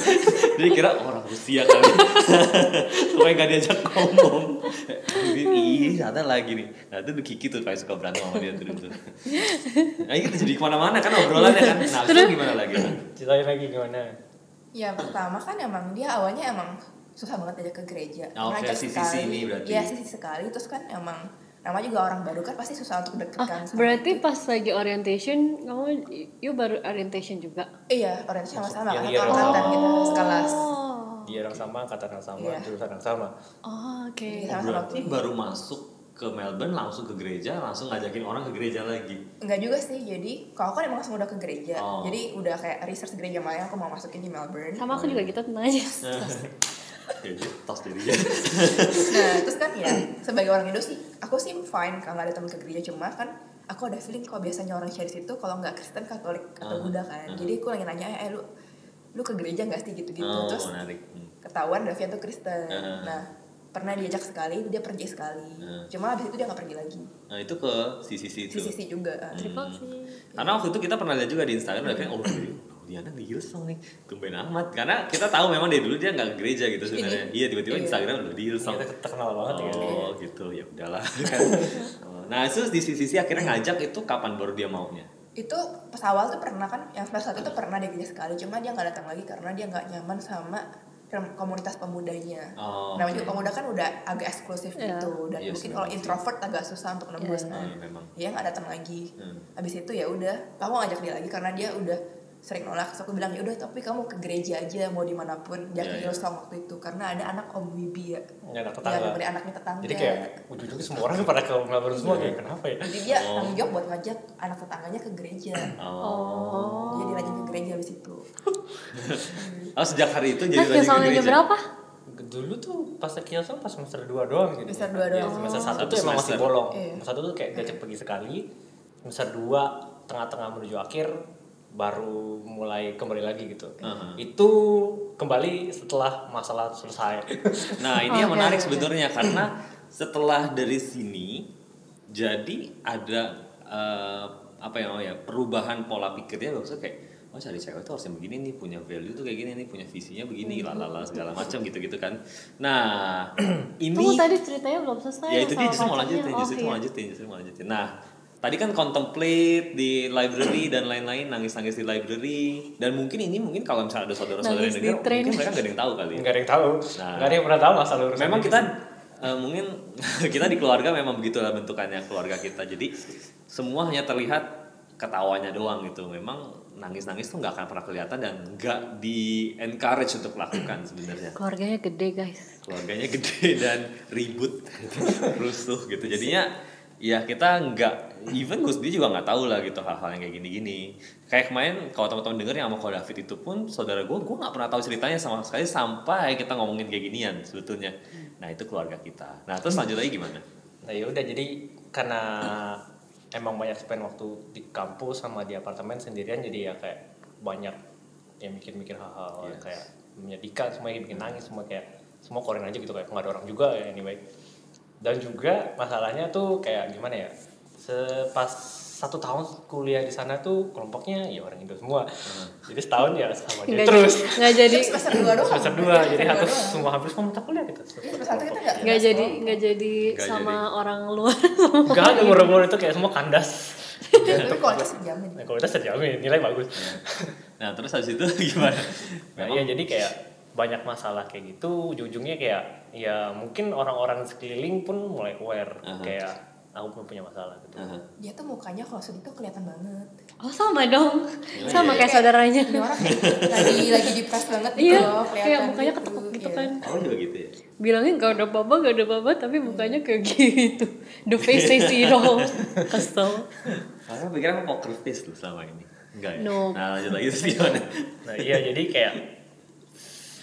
Jadi kira orang Rusia kali. Supaya gak diajak ngomong. Ih, ada lagi nih. Nah itu tuh Kiki tuh kayak suka berantem sama dia terus. Nah itu jadi ke mana-mana kan obrolannya kan. Nah itu gimana lagi? Ceritain lagi gimana? ya pertama kan emang dia awalnya emang susah banget ajak ke gereja Ah, oke, Ngajak sisi-sisi ini berarti. Iya sisi sekali terus kan emang namanya juga orang baru kan pasti susah untuk deket Ah, kan sama berarti itu. pas lagi orientation kamu you baru orientation juga. iya orientasi sama-sama kan iya, angkatan oh. kita sekelas Oh. Dia orang sama, angkatan yang sama, Iya. jurusan yang sama. Oh, oke. Iya. Sama-sama Berarti baru masuk ke Melbourne langsung ke gereja, langsung ngajakin orang ke gereja lagi. Enggak juga sih, jadi kalau aku kan emang langsung udah ke gereja Oh. Jadi udah kayak research gereja mana yang aku mau masukin di Melbourne Sama aku juga gitu tenang aja. Jadi tos jadinya. Nah terus kan ya, sebagai orang Indo sih Aku sih fine kalau ada teman ke gereja Cuma kan aku ada feeling kalau biasanya orang share situ Kalau nggak Kristen, Katolik, atau Ah, Buddha kan ah. Jadi aku lagi nanya, eh lu lu ke gereja nggak sih gitu-gitu Oh, Terus menarik. Hmm. ketahuan Davian tuh Kristen Ah. Nah pernah diajak sekali, dia pergi sekali Ah. Cuma abis itu dia nggak pergi lagi Nah itu ke sisi itu. Sisi juga Triple sih. Karena waktu itu kita pernah lihat juga di Instagram, udah kayak oh Diana di Hillsong nih, tumben amat. Karena kita tahu memang dari dulu dia nggak ke gereja gitu sebenarnya. Iya tiba-tiba Iya. Instagram udah di Hillsong. Kita terkenal banget ya. Oh gitu ya udahlah kan. Oh, Nah terus di sisi akhirnya ngajak itu kapan baru dia maunya? itu pas awal tuh pernah kan yang semester satu itu pernah dia gereja sekali cuma dia nggak datang lagi karena dia nggak nyaman sama komunitas pemudanya Oh, namanya juga pemuda kan udah agak eksklusif Iya. gitu dan Iya mungkin kalau sih. introvert agak susah untuk nembus Iya. kan Iya, memang. dia nggak datang lagi Hmm. habis itu ya udah kamu ngajak dia lagi karena dia udah sering nolak terus aku bilang ya udah tapi kamu ke gereja aja mau di mana pun dia Iya, ke iya. Hillsong waktu itu karena ada anak Om Wibi ya Ini anak ya tetangga. dari anaknya tetangga Jadi kayak ujung-ujungnya semua orang pada ke Melbourne semua kayak kenapa ya? jadi dia Oh. tanggung jawab buat ngajak anak tetangganya ke gereja Oh. jadi dia rajin ke gereja habis itu Oh sejak hari itu jadi rajin ke gereja. berapa? Dulu tuh pas Kiosong pas semester 2 doang gitu. Semester dua doang. Iya, semester 1 Satu tuh emang masih semester. bolong. Iya. Semester 1 tuh kayak diajak pergi sekali. Semester 2 tengah-tengah menuju akhir baru mulai kembali lagi gitu. Aha. Itu kembali setelah masalah selesai. Nah ini yang Oke, menarik oke. sebetulnya karena setelah dari sini jadi ada eh, apa ya oh ya perubahan pola pikirnya maksudnya kayak oh cari cewek tuh harusnya begini nih punya value tuh kayak gini nih punya visinya begini lalala segala macam gitu gitu kan nah ini Tunggu tadi ceritanya belum selesai. ya itu dia justru mau lanjutin Oh, justru mau iya. lanjutin justru mau lanjutin nah tadi kan contemplate di library dan lain-lain nangis-nangis di library. Dan mungkin ini mungkin kalau misalnya ada saudara-saudara yang dengar mungkin mereka gak ada yang tahu kali ya. Enggak ada yang tahu. Nah. Enggak ada yang pernah tahu asal urusan memang kita eh, mungkin kita di keluarga memang begitulah bentukannya keluarga kita. Jadi semua hanya terlihat ketawanya doang gitu. Memang nangis-nangis tuh nggak akan pernah kelihatan dan nggak di encourage untuk melakukan sebenarnya. Keluarganya gede guys. keluarganya gede dan ribut rusuh gitu. Jadinya ya kita nggak even gue sendiri juga nggak tahu lah gitu hal-hal yang kayak gini-gini. Kayak kemarin kalau teman-teman denger yang sama Ko David itu pun saudara gue gue nggak pernah tahu ceritanya sama sekali sampai kita ngomongin kayak ginian sebetulnya. Nah itu keluarga kita. Nah terus lanjut lagi gimana? Nah ya udah jadi karena emang banyak spend waktu di kampus sama di apartemen sendirian jadi ya kayak banyak yang mikir-mikir hal-hal Yes. kayak menyedihkan semua bikin nangis semua kayak semua korin aja gitu kayak nggak ada orang juga ya anyway dan juga masalahnya tuh kayak gimana ya sepas satu tahun kuliah di sana tuh kelompoknya ya orang Indo semua. Jadi setahun ya sama dia Nggak terus. jadi, nggak jadi, semester dua doang. Semester dua Iya, jadi doang. semua hampir semua mata kuliah gitu. Iya, semester satu kita nggak nggak jadi, nggak jadi Nggak sama jadi. orang luar. Gak ada umur-umur itu kayak semua kandas. Tapi kualitas dijamin Nah, kualitas terjamin, nilai bagus. nah terus habis itu gimana? Nah, iya jadi kayak banyak masalah kayak gitu ujung-ujungnya kayak ya mungkin orang-orang sekeliling pun mulai aware kayak aku pun punya masalah gitu Aha. dia tuh mukanya kalau sedih tuh kelihatan banget Oh sama dong, sama Iya, kayak saudaranya. ini orang lagi lagi depres banget gitu Iya, kayak mukanya gitu, ketekuk gitu iya. kan. Oh juga gitu ya. Bilangnya gak ada apa-apa, gak ada apa-apa, tapi mukanya kayak gitu. The face says it all. Kesel. Karena pikir aku poker face tuh selama ini. Enggak ya? No. Nah lanjut lagi terus gimana? Nah iya jadi kayak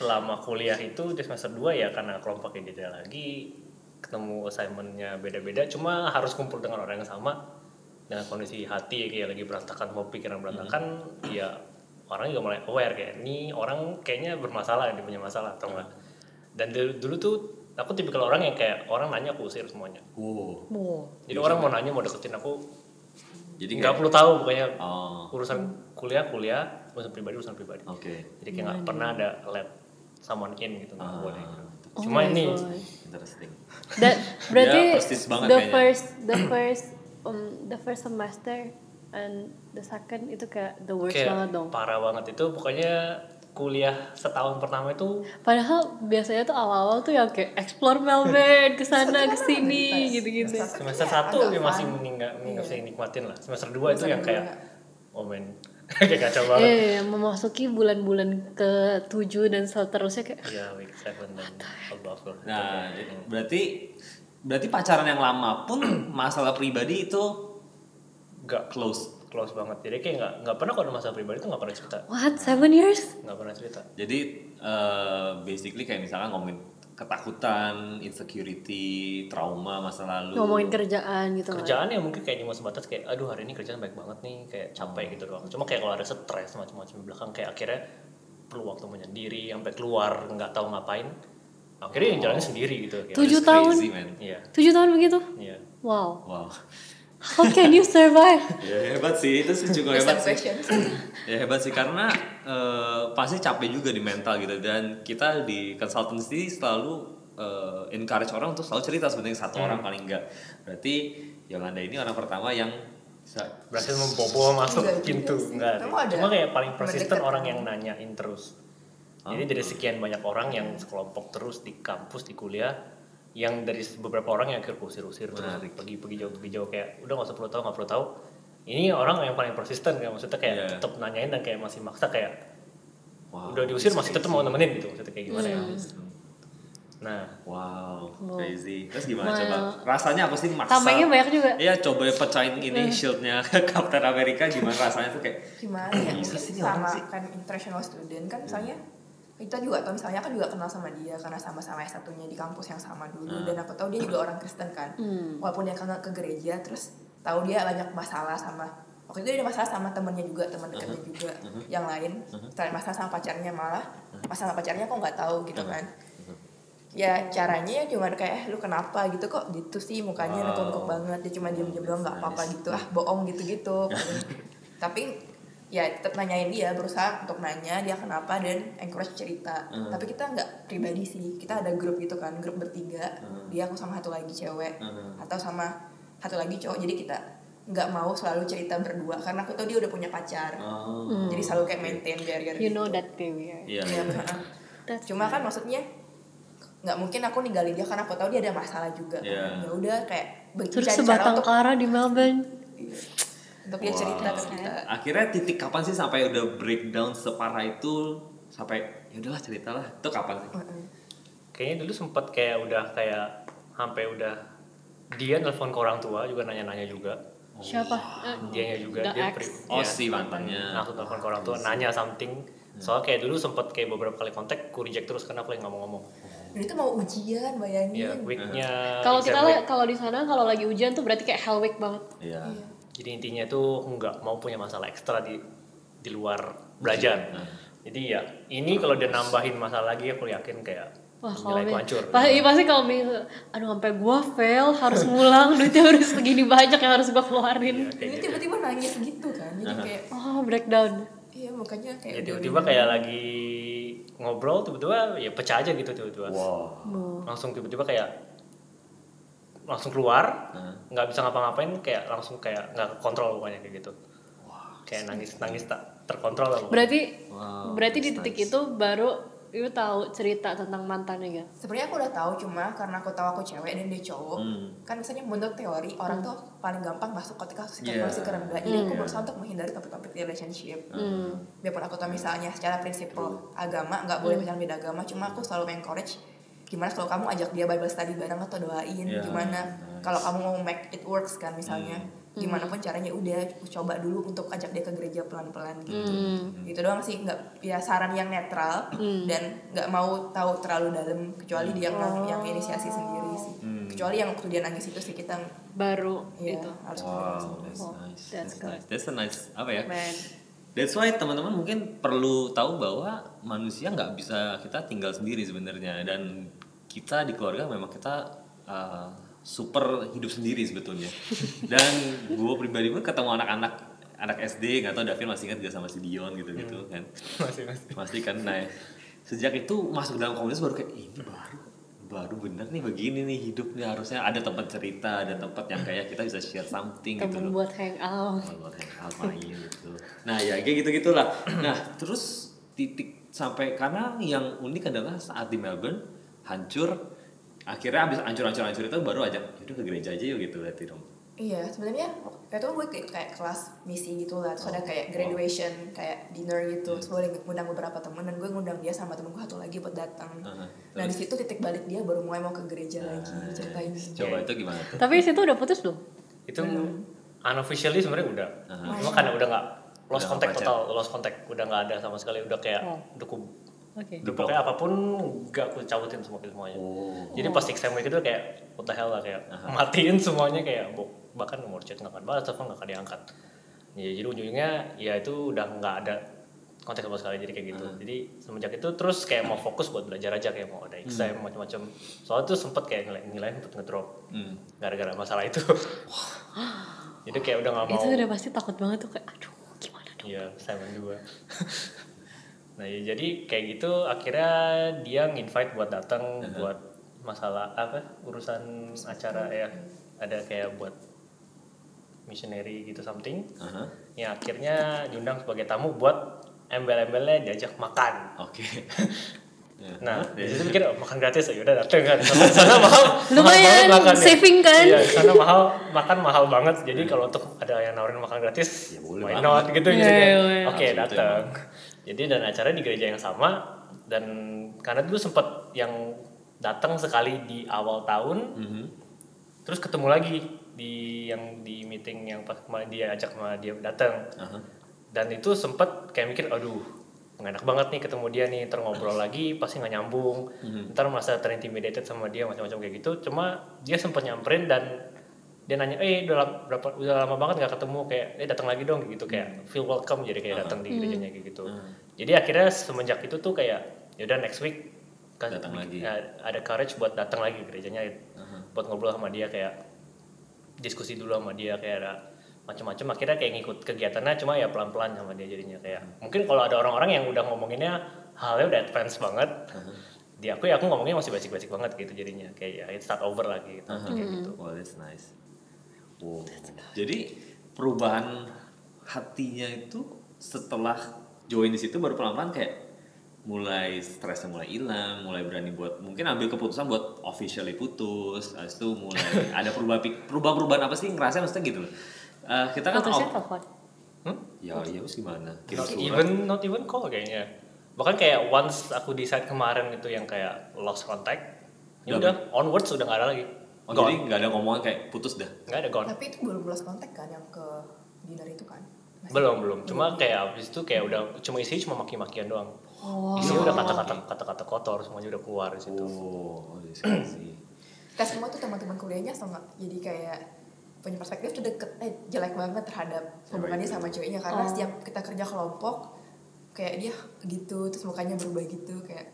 selama kuliah itu di semester 2 ya karena kelompoknya beda lagi ketemu assignmentnya beda-beda cuma harus kumpul dengan orang yang sama dengan kondisi hati kayak lagi berantakan mau pikiran berantakan ya orang juga mulai aware kayak ini orang kayaknya bermasalah dia punya masalah atau enggak dan dulu, dulu tuh aku tipikal orang yang kayak orang nanya aku usir semuanya Wow. Wow. jadi orang mau nanya mau deketin aku Jadi nggak perlu tahu pokoknya Oh, urusan kuliah kuliah urusan pribadi urusan pribadi oke. jadi kayak nggak pernah ada let someone in gitu nggak Ah. boleh gitu. Oh cuma ini God. Interesting. That berarti persis banget the kayaknya. first the first um, the first semester and the second itu kayak the worst kayak banget dong. parah banget itu pokoknya kuliah setahun pertama itu Padahal biasanya tuh awal-awal tuh yang kayak explore Melbourne ke sana ke sini gitu-gitu. semester satu ya masih meninggal Iya. masih nikmatin lah semester dua itu Semester yang dua. kayak oh kayak kacau banget Iya, memasuki bulan-bulan ke tujuh dan seterusnya kayak Iya, week seven dan above lah. Nah, berarti berarti pacaran yang lama pun masalah pribadi itu Nggak close. close banget. Jadi kayak nggak nggak pernah kalau ada masalah pribadi itu nggak pernah cerita. what seven years? Nggak pernah cerita. Jadi eh, basically kayak misalnya ngomongin ketakutan, insecurity, trauma masa lalu. Ngomongin kerjaan gitu kan. Kerjaan ya mungkin kayak cuma sebatas kayak aduh hari ini kerjaan baik banget nih kayak capek gitu doang. Cuma kayak kalau ada stres macam-macam di belakang kayak akhirnya perlu waktu menyendiri sampai keluar nggak tahu ngapain. Akhirnya yang jalannya sendiri gitu kayak. Tujuh tahun? Iya. Tujuh tahun begitu? Iya. Wow. Wow. How can you survive? Ya hebat sih, itu sih juga hebat sih. Ya hebat sih karena eh, pasti capek juga di mental gitu. Dan kita di consultancy selalu eh, encourage orang untuk selalu cerita sebenarnya satu orang paling enggak. Berarti Yolanda ini orang pertama yang bisa Berhasil membobol masuk Enggak pintu. enggak. Cuma kayak paling persisten orang yang nanyain terus. Jadi dari sekian banyak orang yang sekelompok terus di kampus di kuliah yang dari beberapa orang yang akhir usir-usir terus. Pergi pergi jauh pergi jauh kayak udah nggak usah perlu tahu nggak perlu tahu ini orang yang paling persisten kayak maksudnya kayak Iya. tetap nanyain dan kayak masih maksa kayak wow, udah diusir masih tetap mau nemenin gitu maksudnya kayak gimana ya Hmm. nah Wow, Wow. crazy. Terus gimana Wow. coba? Rasanya apa sih maksa? Tamengnya banyak juga. Iya, coba pecahin ini shieldnya Captain America gimana rasanya tuh kayak gimana ya mungkin sama sih. kan international student kan misalnya kita juga atau misalnya kan juga kenal sama dia karena sama-sama S satunya di kampus yang sama dulu dan aku tahu dia juga orang Kristen kan walaupun dia kenal ke gereja terus tahu dia banyak masalah sama waktu itu dia ada masalah sama temennya juga teman dekatnya juga yang lain. Setelah masalah sama pacarnya malah masalah pacarnya kok nggak tahu gitu kan. Ya caranya ya cuma kayak eh, lu kenapa? gitu kok gitu sih mukanya Wow. nekuk-nekuk banget dia cuma diem-diem doang nggak apa-apa gitu. Ah bohong gitu-gitu. Tapi ya tetap nanyain dia berusaha untuk nanya dia kenapa dan encourage cerita. Hmm. tapi kita nggak pribadi sih kita ada grup gitu kan grup bertiga. Dia aku sama satu lagi cewek. Hmm. atau sama satu lagi cowok jadi kita nggak mau selalu cerita berdua karena aku tahu dia udah punya pacar oh. jadi selalu kayak maintain barrier You gitu. know that they weird. Iya. Iya, heeh. That's cuma kan maksudnya nggak mungkin aku ninggalin dia karena aku tahu dia ada masalah juga Iya. ya udah kayak Terus sebatang untuk kara di Melbourne. untuk dia cerita ke kita Akhirnya titik kapan sih sampai udah breakdown separah itu sampai ya udahlah ceritalah. Itu kapan sih? Heeh. kayaknya dulu sempat kayak udah kayak sampai udah dia nelfon ke orang tua juga nanya-nanya juga Siapa? Eh, dianya juga The dia pri- Oh ya. si mantannya. langsung telepon ke orang tua nanya something soalnya kayak dulu sempet kayak beberapa kali kontak ku reject terus karena aku yang ngomong-ngomong dan itu mau ujian bayangin ya weeknya Kalau exam kita week. kalau di sana kalau lagi ujian tuh berarti kayak hell week banget. Iya. Iya. jadi intinya tuh nggak mau punya masalah ekstra di di luar belajar jadi ya ini kalau dia nambahin masalah lagi aku yakin kayak Wah kalau mi- hancur pasti, pasti kalau misal, aduh sampai gua fail harus ngulang duitnya harus segini banyak yang harus gua keluarin. Ya, ini gitu. tiba-tiba nangis gitu kan jadi kayak Oh breakdown. iya makanya ya kayak tiba-tiba kayak lagi ngobrol tiba-tiba ya pecah aja gitu tiba-tiba Wow. langsung tiba-tiba kayak langsung keluar nggak bisa ngapa-ngapain kayak langsung kayak nggak kontrol pokoknya kayak gitu kayak nangis nangis tak terkontrol lah. Berarti Wow, berarti di titik nice. itu baru Ibu tahu cerita tentang mantannya gak? Sebenarnya aku udah tahu cuma karena aku tahu aku cewek dan dia cowok. Hmm. Kan misalnya menurut teori orang tuh paling gampang masuk ketika Yeah. situasi kerendah. Jadi aku berusaha untuk menghindari topik-topik relationship. Hmm. Biarpun aku tahu misalnya secara prinsip agama nggak boleh pacaran beda agama, cuma aku selalu encourage gimana kalau kamu ajak dia Bible study bareng atau doain Yeah, gimana nice. kalau kamu mau make it works kan misalnya gimana pun caranya udah coba dulu untuk ajak dia ke gereja pelan-pelan gitu Hmm. gitu doang sih nggak ya saran yang netral dan nggak mau tahu terlalu dalam kecuali dia yang yang inisiasi sendiri sih kecuali yang waktu dia nangis itu sih kita Baru ya itu. harus Wow, that's Oh, nice. that's That's nice. That's a nice apa ya? Man. That's why teman-teman mungkin perlu tahu bahwa manusia nggak bisa kita tinggal sendiri sebenarnya dan kita di keluarga memang kita uh, super hidup sendiri sebetulnya. Dan gue pribadi pun ketemu anak-anak anak SD nggak tahu Davin masih ingat gak sama si Dion gitu-gitu kan. Masih masih. Pasti kan nah sejak itu masuk dalam komunitas baru kayak ini baru baru bener nih begini nih hidupnya harusnya ada tempat cerita ada tempat yang kayak kita bisa share something gitu Temen loh buat hangout. kalau hangout main gitu. Nah ya kayak gitu gitulah. Nah terus titik sampai karena yang unik adalah saat di Melbourne hancur akhirnya abis hancur-hancur hancur itu baru ajak itu ke gereja aja yuk gitu berarti dong. Iya, sebenarnya waktu itu gue kayak, kayak kelas misi gitu lah, terus ada kayak Oh, graduation, kayak dinner gitu, terus gue ngundang beberapa temen dan gue ngundang dia sama temen gue satu lagi buat datang. Aha, Nah di situ titik balik dia baru mulai mau ke gereja lagi ceritain. Coba itu gimana tuh? Tapi situ udah putus belum? Itu unofficially sebenarnya udah. Aha. Cuma karena udah nggak lost Udah contact total, lost contact udah nggak ada sama sekali, udah kayak Oh. udah Oke. udah pokoknya apa pun gak aku cabutin semua semuanya. Oh. Jadi pas exam week itu kayak what the hell lah kayak matiin semuanya kayak bahkan nomor chat nggak akan balas, telepon nggak akan diangkat. Ya, jadi ujungnya ya itu udah nggak ada kontak sama sekali jadi kayak gitu. Jadi semenjak itu terus kayak mau fokus buat belajar aja kayak mau ada exam macam-macam. Soalnya tuh sempet kayak nilai nilai sempet ngedrop Hmm. gara-gara masalah itu. jadi kayak udah nggak mau. Itu udah pasti takut banget tuh kayak aduh gimana dong. Iya, Simon juga. nah, ya, jadi kayak gitu akhirnya dia nginvite buat datang buat masalah apa urusan acara ya ada kayak buat missionary gitu something. Aha. Ya akhirnya diundang sebagai tamu buat embel-embelnya diajak makan. Oke. Ya. Nah, Ya. di situ mikir oh, makan gratis ya udah dateng kan. Sana, sana mahal. Lumayan, mahal makan ya. saving kan? Iya, sana mahal makan mahal banget. Jadi kalau untuk ada yang nawarin makan gratis, Ya, boleh why banget. not gitu iya, kan. iya. Oke, itu datang. Jadi dan acara di gereja yang sama dan karena dulu sempet yang datang sekali di awal tahun, Mhm. terus ketemu lagi di yang di meeting yang pas kemarin dia ajak sama dia datang Aha. dan itu sempet kayak mikir aduh nggak enak banget nih ketemu dia nih ntar ngobrol lagi pasti nggak nyambung ntar merasa terintimidated sama dia macam-macam kayak gitu cuma dia sempet nyamperin dan dia nanya eh udah lama, berapa udah lama banget nggak ketemu kayak eh datang lagi dong gitu kayak feel welcome jadi kayak datang di gerejanya kayak gitu. Jadi akhirnya semenjak itu tuh kayak yaudah next week kan Datang lagi. ya, ada courage buat datang lagi gerejanya Aha. buat ngobrol sama dia kayak diskusi dulu sama dia kayak ada macam-macam. Akhirnya kayak ngikut kegiatannya cuma ya pelan-pelan sama dia jadinya kayak mungkin kalau ada orang-orang yang udah ngomonginnya halnya udah advance banget di aku ya aku ngomongnya masih basic-basic banget gitu jadinya kayak ya it start over lagi gitu kayak gitu. Wow, that's nice. Wow. Jadi perubahan hatinya itu setelah join di situ baru pelan-pelan kayak mulai stresnya mulai hilang, mulai berani buat mungkin ambil keputusan buat officially putus, habis itu mulai ada perubahan perubahan-perubahan apa sih ngerasa maksudnya gitu loh. Eh, kita kan Putusnya telepon. Hmm? ya ya terus gimana? Kirim not surat. even not even call kayaknya bahkan kayak once aku decide kemarin itu yang kayak lost contact ya Udah. onwards udah nggak ada lagi Oh, Gone. jadi nggak ada ngomongan kayak putus dah. nggak ada gone Tapi itu belum lost kontak kan yang ke dinner itu kan? Masih- belum belum cuma kayak abis itu kayak udah cuma isi cuma maki-makian doang Oh. isinya udah kata-kata kata-kata kotor semuanya udah keluar di situ Oh, oh sih. Kita semua tuh teman-teman kuliahnya so nggak jadi kayak punya perspektif tuh deket eh jelek banget terhadap hubungannya itu. sama ceweknya karena Oh. setiap kita kerja kelompok kayak dia gitu terus mukanya berubah gitu kayak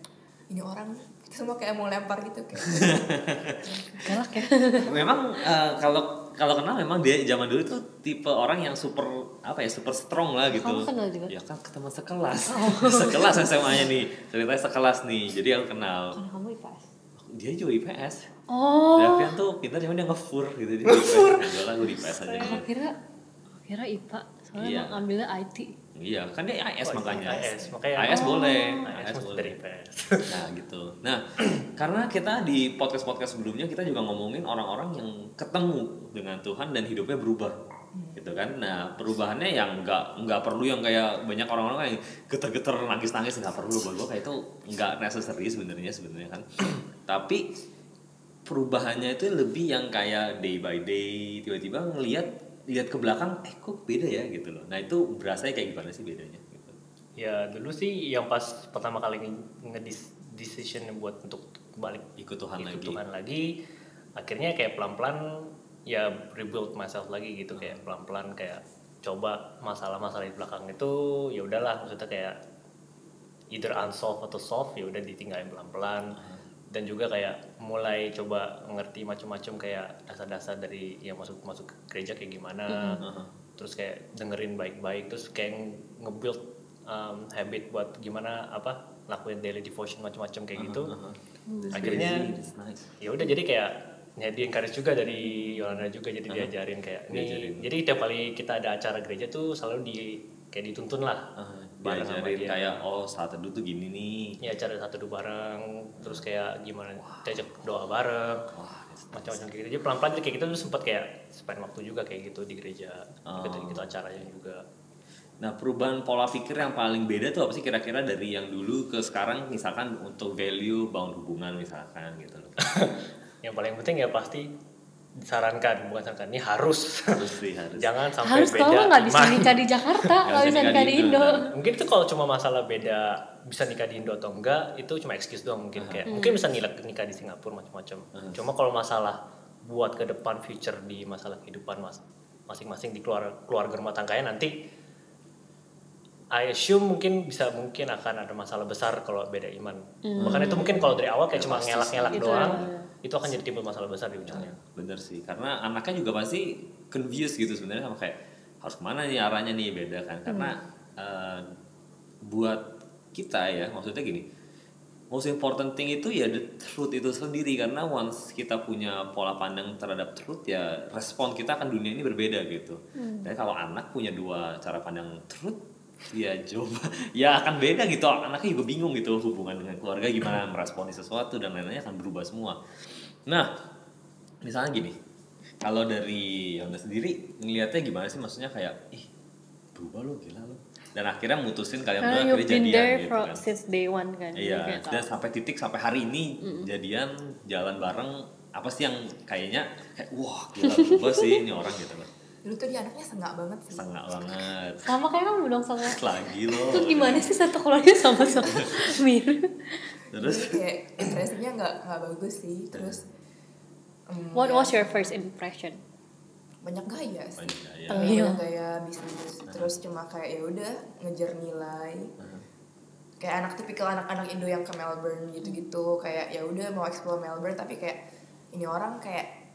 ini orang semua kayak mau lempar gitu kayak Galak ya. memang eh, kalau kalau kenal memang dia zaman dulu tuh tipe orang yang super apa ya super strong lah gitu. Kamu kenal juga? Ya kan ketemu sekelas, sekelas SMA-nya nih ceritanya sekelas nih. Jadi aku kenal. Kalau kamu IPS. Dia juga IPS. Oh. Davian tuh pintar cuma dia ngefur gitu dia ngefur. Enggak lah gue di IPS aja. Aku kira aku kira IPA soalnya Iya. emang ambilnya IT. Iya, kan dia AS Oh, makanya. AS, makanya AS boleh, AS AS boleh. Nah gitu. Nah karena kita di podcast podcast sebelumnya kita juga ngomongin orang-orang yang ketemu dengan Tuhan dan hidupnya berubah, gitu kan. Nah perubahannya yang nggak nggak perlu yang kayak banyak orang-orang yang geter-geter nangis-nangis nggak perlu buat gue kayak itu nggak necessary sebenarnya sebenarnya kan. Tapi perubahannya itu lebih yang kayak day by day tiba-tiba ngelihat lihat ke belakang eh kok beda ya gitu loh. Nah itu berasa kayak gimana sih bedanya? Gitu. Ya dulu sih yang pas pertama kali ngedis decision buat untuk balik Ikut Tuhan ikut lagi. Tuhan lagi, akhirnya kayak pelan-pelan ya rebuild myself lagi gitu kayak pelan-pelan kayak coba masalah-masalah di belakang itu ya udahlah maksudnya kayak either unsolved atau solved ya udah ditinggalin pelan-pelan dan juga kayak mulai coba ngerti macam-macam kayak dasar-dasar dari yang masuk masuk ke gereja kayak gimana. Terus kayak dengerin baik-baik terus kayak nge-build um, habit buat gimana apa lakuin daily devotion macam-macam kayak gitu. Akhirnya That's nice. ya udah jadi kayak ya di encourage juga dari Yolanda juga jadi diajarin kayak nih Diajarin. jadi tiap kali kita ada acara gereja tuh selalu di kayak dituntun lah. Ah, sama diajarin dia. kayak oh saat teduh tuh gini nih. Ya acara satu dua bareng terus kayak gimana kita ajak doa bareng. Macam-macam kayak gitu. Jadi pelan-pelan kayak gitu tuh sempat kayak spend waktu juga kayak gitu di gereja. Oh. gitu gitu acaranya juga. Nah perubahan pola pikir yang paling beda tuh apa sih kira-kira dari yang dulu ke sekarang? Misalkan untuk value bangun hubungan misalkan gitu loh. Yang paling penting ya pasti disarankan bukan sarankan ini harus. Harus sih harus. Jangan sampai Harus beda kalau nggak bisa nikah di Jakarta, Nggak bisa nikah di Indo. nah. mungkin itu kalau cuma masalah beda bisa nikah di Indo atau enggak itu cuma excuse doang mungkin kayak mungkin bisa nikah nikah di Singapura macam-macam. Cuma kalau masalah buat ke depan future di masalah kehidupan mas masing-masing di keluarga keluarga rumah tangganya nanti I assume mungkin bisa mungkin akan ada masalah besar kalau beda iman. Bahkan itu mungkin kalau dari awal kayak cuma ngelak-ngelak Gitu doang ya. itu akan jadi timbul masalah besar di ujungnya. Bener sih. Karena anaknya juga pasti confused gitu sebenarnya sama kayak harus ke mana nih arahnya nih beda kan. Karena eh, buat kita ya maksudnya gini most important thing itu ya the truth itu sendiri. Karena once kita punya pola pandang terhadap truth ya respon kita akan dunia ini berbeda gitu. Dan kalau anak punya dua cara pandang truth ya coba. Ya akan beda gitu. Anaknya juga bingung gitu hubungan dengan keluarga gimana meresponi sesuatu dan lain-lainnya akan berubah semua. Nah misalnya gini. Kalau dari Yonda sendiri ngelihatnya gimana sih? Maksudnya kayak ih berubah lo gila lo. Dan akhirnya mutusin kalian berdua akhirnya jadian there gitu from kan. since day one kan. Iya dan sampai titik sampai hari ini jadian jalan bareng apa sih yang kayaknya kayak wah gila berubah sih ini orang gitu loh dulu tuh dia anaknya sengak banget sih. Sengak banget. Sama kayak kamu dong sama. lagi loh Itu gimana sih satu keluarga sama-sama mirip? terus? Jadi kayak impresinya nggak nggak bagus sih. Terus? What ya, was your first impression? banyak gaya sih. Banyak gaya. Banyak iya. gaya bisnis. Terus cuma kayak ya udah ngejar nilai. Kayak anak tipikal anak-anak Indo yang ke Melbourne gitu-gitu. Kayak ya udah mau explore Melbourne tapi kayak ini orang kayak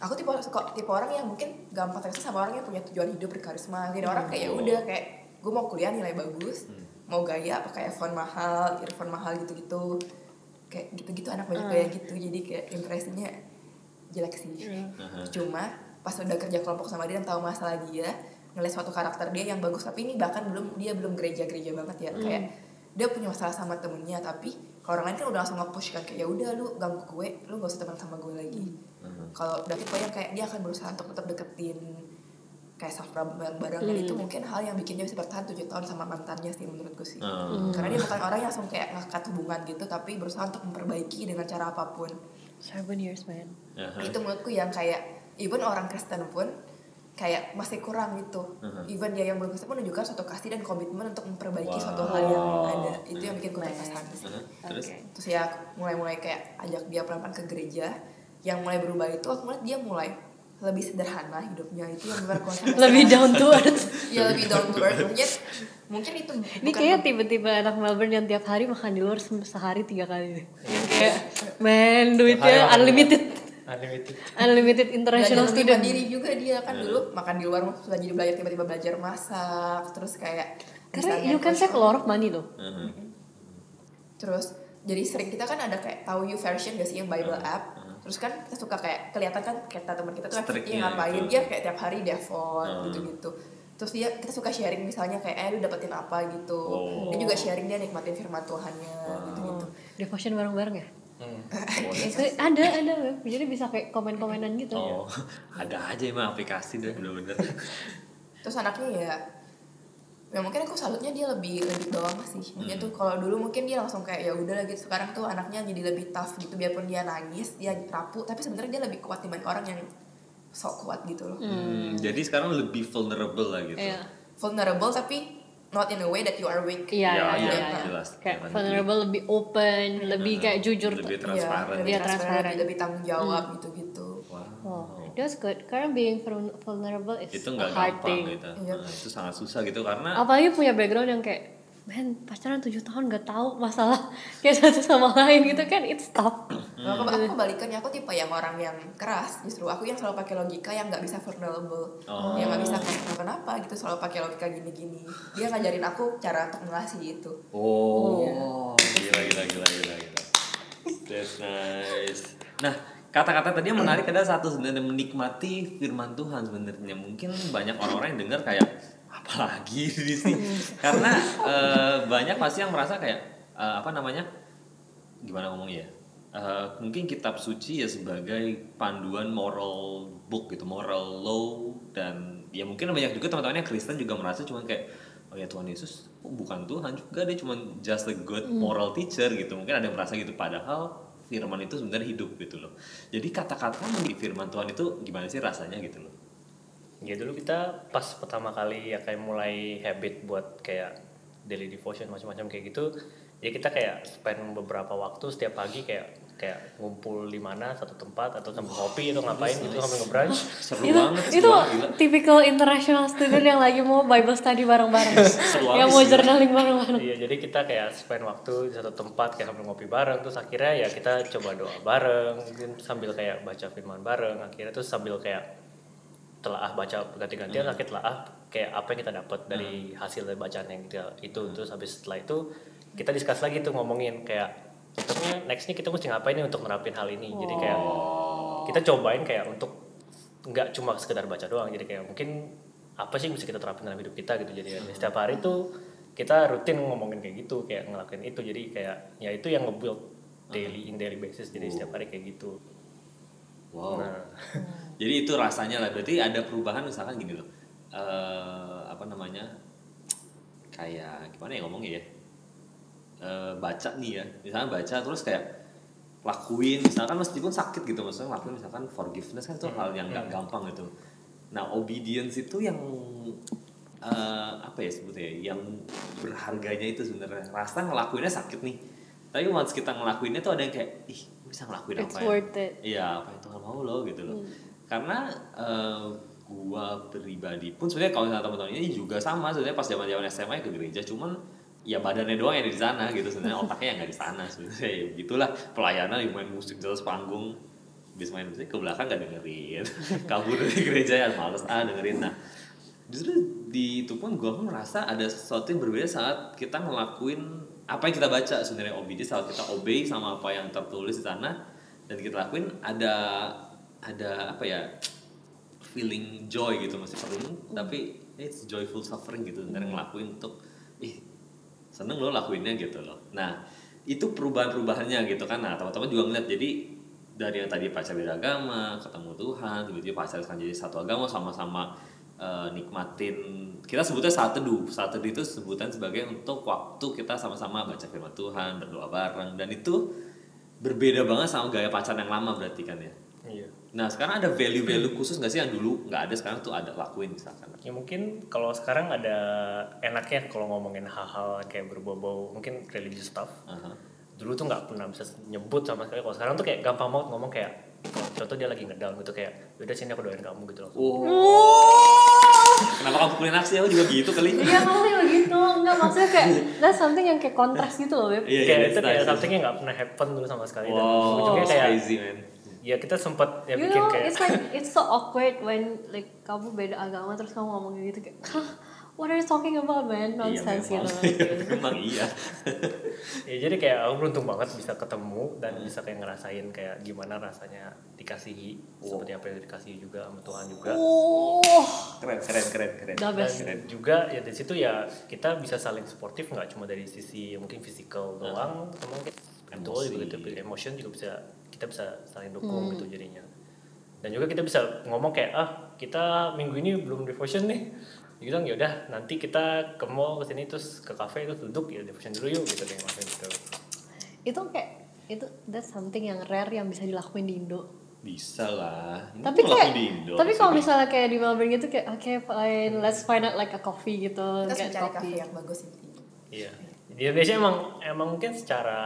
aku tipe kok tipe orang yang mungkin gampang terkesan sama orang yang punya tujuan hidup berkarisma. Jadi orang kayak ya udah kayak gue mau kuliah nilai bagus mau gaya pakai iPhone mahal earphone mahal gitu-gitu. Kayak gitu-gitu anak banyak gaya gitu. Jadi kayak impresinya jelek sih. Aha. cuma pas udah kerja kelompok sama dia dan tahu masalah dia ngeliat suatu karakter dia yang bagus tapi ini bahkan belum dia belum gereja-gereja banget ya. Kayak dia punya masalah sama temennya tapi kalau orang lain kan udah langsung nge-push kan kayak ya udah lu ganggu gue lu gak usah teman sama gue lagi kalau David pokoknya kayak dia akan berusaha untuk tetap deketin kayak self bareng-bareng dan itu mungkin hal yang bikin dia bisa bertahan 7 tahun sama mantannya sih menurutku sih Hmm. karena dia bukan orang yang langsung kayak ngakat hubungan gitu tapi berusaha untuk memperbaiki dengan cara apa pun Seven years man. Aha. itu menurutku yang kayak even orang Kristen pun kayak masih kurang gitu Mhm. even dia yang belum Kristen pun menunjukkan suatu kasih dan komitmen untuk memperbaiki Wow. suatu hal yang ada itu yang bikin gue terkesan sih Aha. terus Oke. terus ya mulai-mulai kayak ajak dia pelan-pelan ke gereja yang mulai berubah itu aku melihat dia mulai lebih sederhana hidupnya. Itu yang benar konsep Lebih down to earth. ya lebih down to earth. Mungkin mungkin itu Ini kayak tiba-tiba anak Melbourne yang tiap hari makan di luar se- sehari tiga kali deh. Yang kayak, man duitnya unlimited, unlimited. Unlimited belajar international lebih student. mandiri juga dia kan dulu makan di luar sudah jadi belajar tiba-tiba belajar masak terus kayak Karena you can coach save a lot of money loh. Aha. terus jadi sering kita kan ada kayak tahu you version gak sih yang Bible app terus kan kita suka kayak kelihatan kan kata teman kita tuh Strict-nya activity ngapain gitu. dia kayak tiap hari devot Hmm. gitu-gitu terus dia kita suka sharing misalnya kayak eh lu dapetin apa gitu Oh. dia juga sharing dia nikmatin firman Tuhannya gitu gitu Devotion bareng-bareng ya? Hmm. Itu ada, ada. Jadi bisa kayak komen-komenan gitu. Oh, ada aja emang aplikasi deh bener-bener. terus anaknya ya ya mungkin aku salutnya dia lebih lebih bawah sih maksudnya tuh kalau dulu mungkin dia langsung kayak ya udah gitu sekarang tuh anaknya jadi lebih tough gitu biarpun dia nangis dia rapuh tapi sebenarnya dia lebih kuat dibanding orang yang sok kuat gitu loh Hmm, jadi sekarang lebih vulnerable lah gitu. Iya. vulnerable tapi not in a way that you are weak Iya, Ya, iya, iya, iya. jelas. Kayak vulnerable lebih open, lebih kayak jujur. lebih Iya, transparan. lebih Iya, transparan, transparan. lebih, lebih tanggung jawab Wow. Oh, that's good. Karena being vul- vulnerable is Itu a nggak hard gampang thing. gitu. Iya. Nah, itu sangat susah gitu karena Apalagi punya background yang kayak, man pacaran 7 tahun gak tahu masalah kayak satu sama lain gitu kan, it's tough. Kalau aku, aku kebalikannya aku tipe yang orang yang keras justru aku yang selalu pakai logika yang nggak bisa vulnerable Oh. yang nggak bisa kenapa kenapa gitu selalu pakai logika gini-gini dia ngajarin aku cara untuk ngasih itu Oh, gila gila gila gila gila. That's nice. Nah, kata-kata tadi yang menarik ada satu sebenarnya menikmati firman Tuhan sebenarnya. Mungkin banyak orang-orang yang dengar kayak apalagi di sini. Karena eh, banyak pasti yang merasa kayak eh, apa namanya? Gimana ngomongnya ya? Eh, mungkin kitab suci ya sebagai panduan moral book gitu, moral law dan ya mungkin banyak juga teman-teman yang Kristen juga merasa cuma kayak oh ya Tuhan Yesus oh, bukan Tuhan juga dia cuma just a good moral teacher gitu mungkin ada yang merasa gitu padahal firman itu sebenarnya hidup gitu loh jadi kata-kata di firman Tuhan itu gimana sih rasanya gitu loh Ya dulu kita pas pertama kali ya kayak mulai habit buat kayak daily devotion macam-macam kayak gitu. Ya kita kayak spend beberapa waktu setiap pagi kayak kayak ngumpul di mana satu tempat atau sambil kopi atau ngapain gitu sambil nge-brunch. seru itu banget itu gila. typical international student yang lagi mau Bible study bareng-bareng. Yang mau journaling bareng-bareng. Iya, jadi kita kayak spend waktu di satu tempat kayak sambil ngopi bareng terus akhirnya ya kita coba doa bareng, mungkin sambil kayak baca firman bareng, akhirnya terus sambil kayak telaah baca ganti-gantian Hmm. akhirnya telaah kayak apa yang kita dapat dari hasil dari bacaan yang kita itu Hmm. terus habis setelah itu kita discuss lagi tuh ngomongin kayak kita next nih kita mesti ngapain nih untuk nerapin hal ini. Jadi kayak Oh. kita cobain kayak untuk nggak cuma sekedar baca doang. Jadi kayak mungkin apa sih yang mesti kita terapin dalam hidup kita gitu. Jadi Hmm. setiap hari tuh kita rutin ngomongin kayak gitu kayak ngelakuin itu. Jadi kayak ya itu yang nge-build daily in daily basis. Jadi setiap hari kayak gitu. Wow. Nah. Jadi itu rasanya lah. Berarti ada perubahan misalkan gini loh. Eh apa namanya? Kayak gimana ya ngomongnya ya Eh, baca nih ya. Misalnya baca terus kayak lakuin misalkan meskipun sakit gitu maksudnya lakuin misalkan forgiveness kan itu hal yang nggak gampang gitu. Nah obedience itu yang eh, apa ya sebutnya yang berharganya itu sebenarnya. Rasa ngelakuinnya sakit nih. Tapi once kita ngelakuinnya tuh ada yang kayak ih bisa ngelakuin It's apa worth ya it. iya apa yang Tuhan mau lo gitu loh. Karena eh, gua pribadi pun sebenarnya kalau misalnya teman-teman ini juga sama sebenarnya pas zaman zaman SMA ke gereja cuman ya badannya doang yang di sana gitu. Sebenarnya otaknya yang nggak di sana sebenarnya. Ya gitulah pelayanan yang main musik di atas panggung. Habis main musik ke belakang nggak dengerin. Kabur dari gereja ya males. Ah dengerin. Nah justru di itu pun gue pun merasa ada sesuatu yang berbeda saat kita ngelakuin apa yang kita baca. Sebenarnya obedi saat kita obey sama apa yang tertulis di sana dan kita lakuin ada ada apa ya feeling joy gitu. Masih perlu tapi it's joyful suffering gitu. Sebenarnya ngelakuin untuk seneng lo lakuinnya gitu loh. Nah itu perubahan-perubahannya gitu kan. Nah teman-teman juga ngeliat jadi dari yang tadi pacar beda agama ketemu Tuhan tiba-tiba pacar sekarang jadi satu agama sama-sama eh, nikmatin. Kita sebutnya saat teduh. Saat teduh itu sebutan sebagai untuk waktu kita sama-sama baca firman Tuhan berdoa bareng. Dan itu berbeda banget sama gaya pacaran yang lama berarti kan ya. Iya nah sekarang ada value-value khusus nggak sih yang dulu nggak ada sekarang tuh ada lakuin misalkan ya mungkin kalau sekarang ada enaknya kalau ngomongin hal-hal kayak berbau-bau mungkin religious stuff Aha. dulu tuh nggak pernah bisa nyebut sama sekali kalau sekarang tuh kayak gampang banget ngomong kayak contoh dia lagi ngedown gitu kayak udah sini aku doain kamu gitu loh Kenapa kamu pukulin aksi? Aku juga gitu kali. Iya kamu juga gitu, enggak maksudnya kayak that's something yang kayak kontras gitu loh Beb. Iya, kayak iya, itu kayak nice. something yang nggak pernah happen dulu sama sekali dan Wow, ujungnya it's kayak crazy man. Ya kita sempet ya You bikin know, kayak it's like it's so awkward when like kamu beda agama terus kamu ngomong kayak gitu kayak, Hah, what are you talking about man? Iya, nonsense gitu. Memang iya. Ya jadi kayak aku beruntung banget bisa ketemu dan bisa kayak ngerasain kayak gimana rasanya dikasihi. Seperti apa yang dikasihi juga sama Tuhan juga. Oh. Keren keren keren keren. The best. dan juga ya di situ ya kita bisa saling suportif nggak cuma dari sisi mungkin fisikal doang sama mungkin mental Emosi. juga gitu emotion juga bisa kita bisa saling dukung gitu jadinya. Dan juga kita bisa ngomong kayak ah kita minggu ini belum devotion nih. Dia bilang ya udah nanti kita ke mall ke sini terus ke cafe terus duduk ya devotion dulu yuk gitu kayak maksudnya gitu. Itu kayak itu that's something yang rare yang bisa dilakuin di Indo. Bisa lah. Ini tapi kayak di Indo tapi kalau misalnya kayak di Melbourne gitu kayak oke fine let's find out like a coffee gitu. Kita coffee. kafe yang bagus sih. iya. Di Indonesia emang emang mungkin secara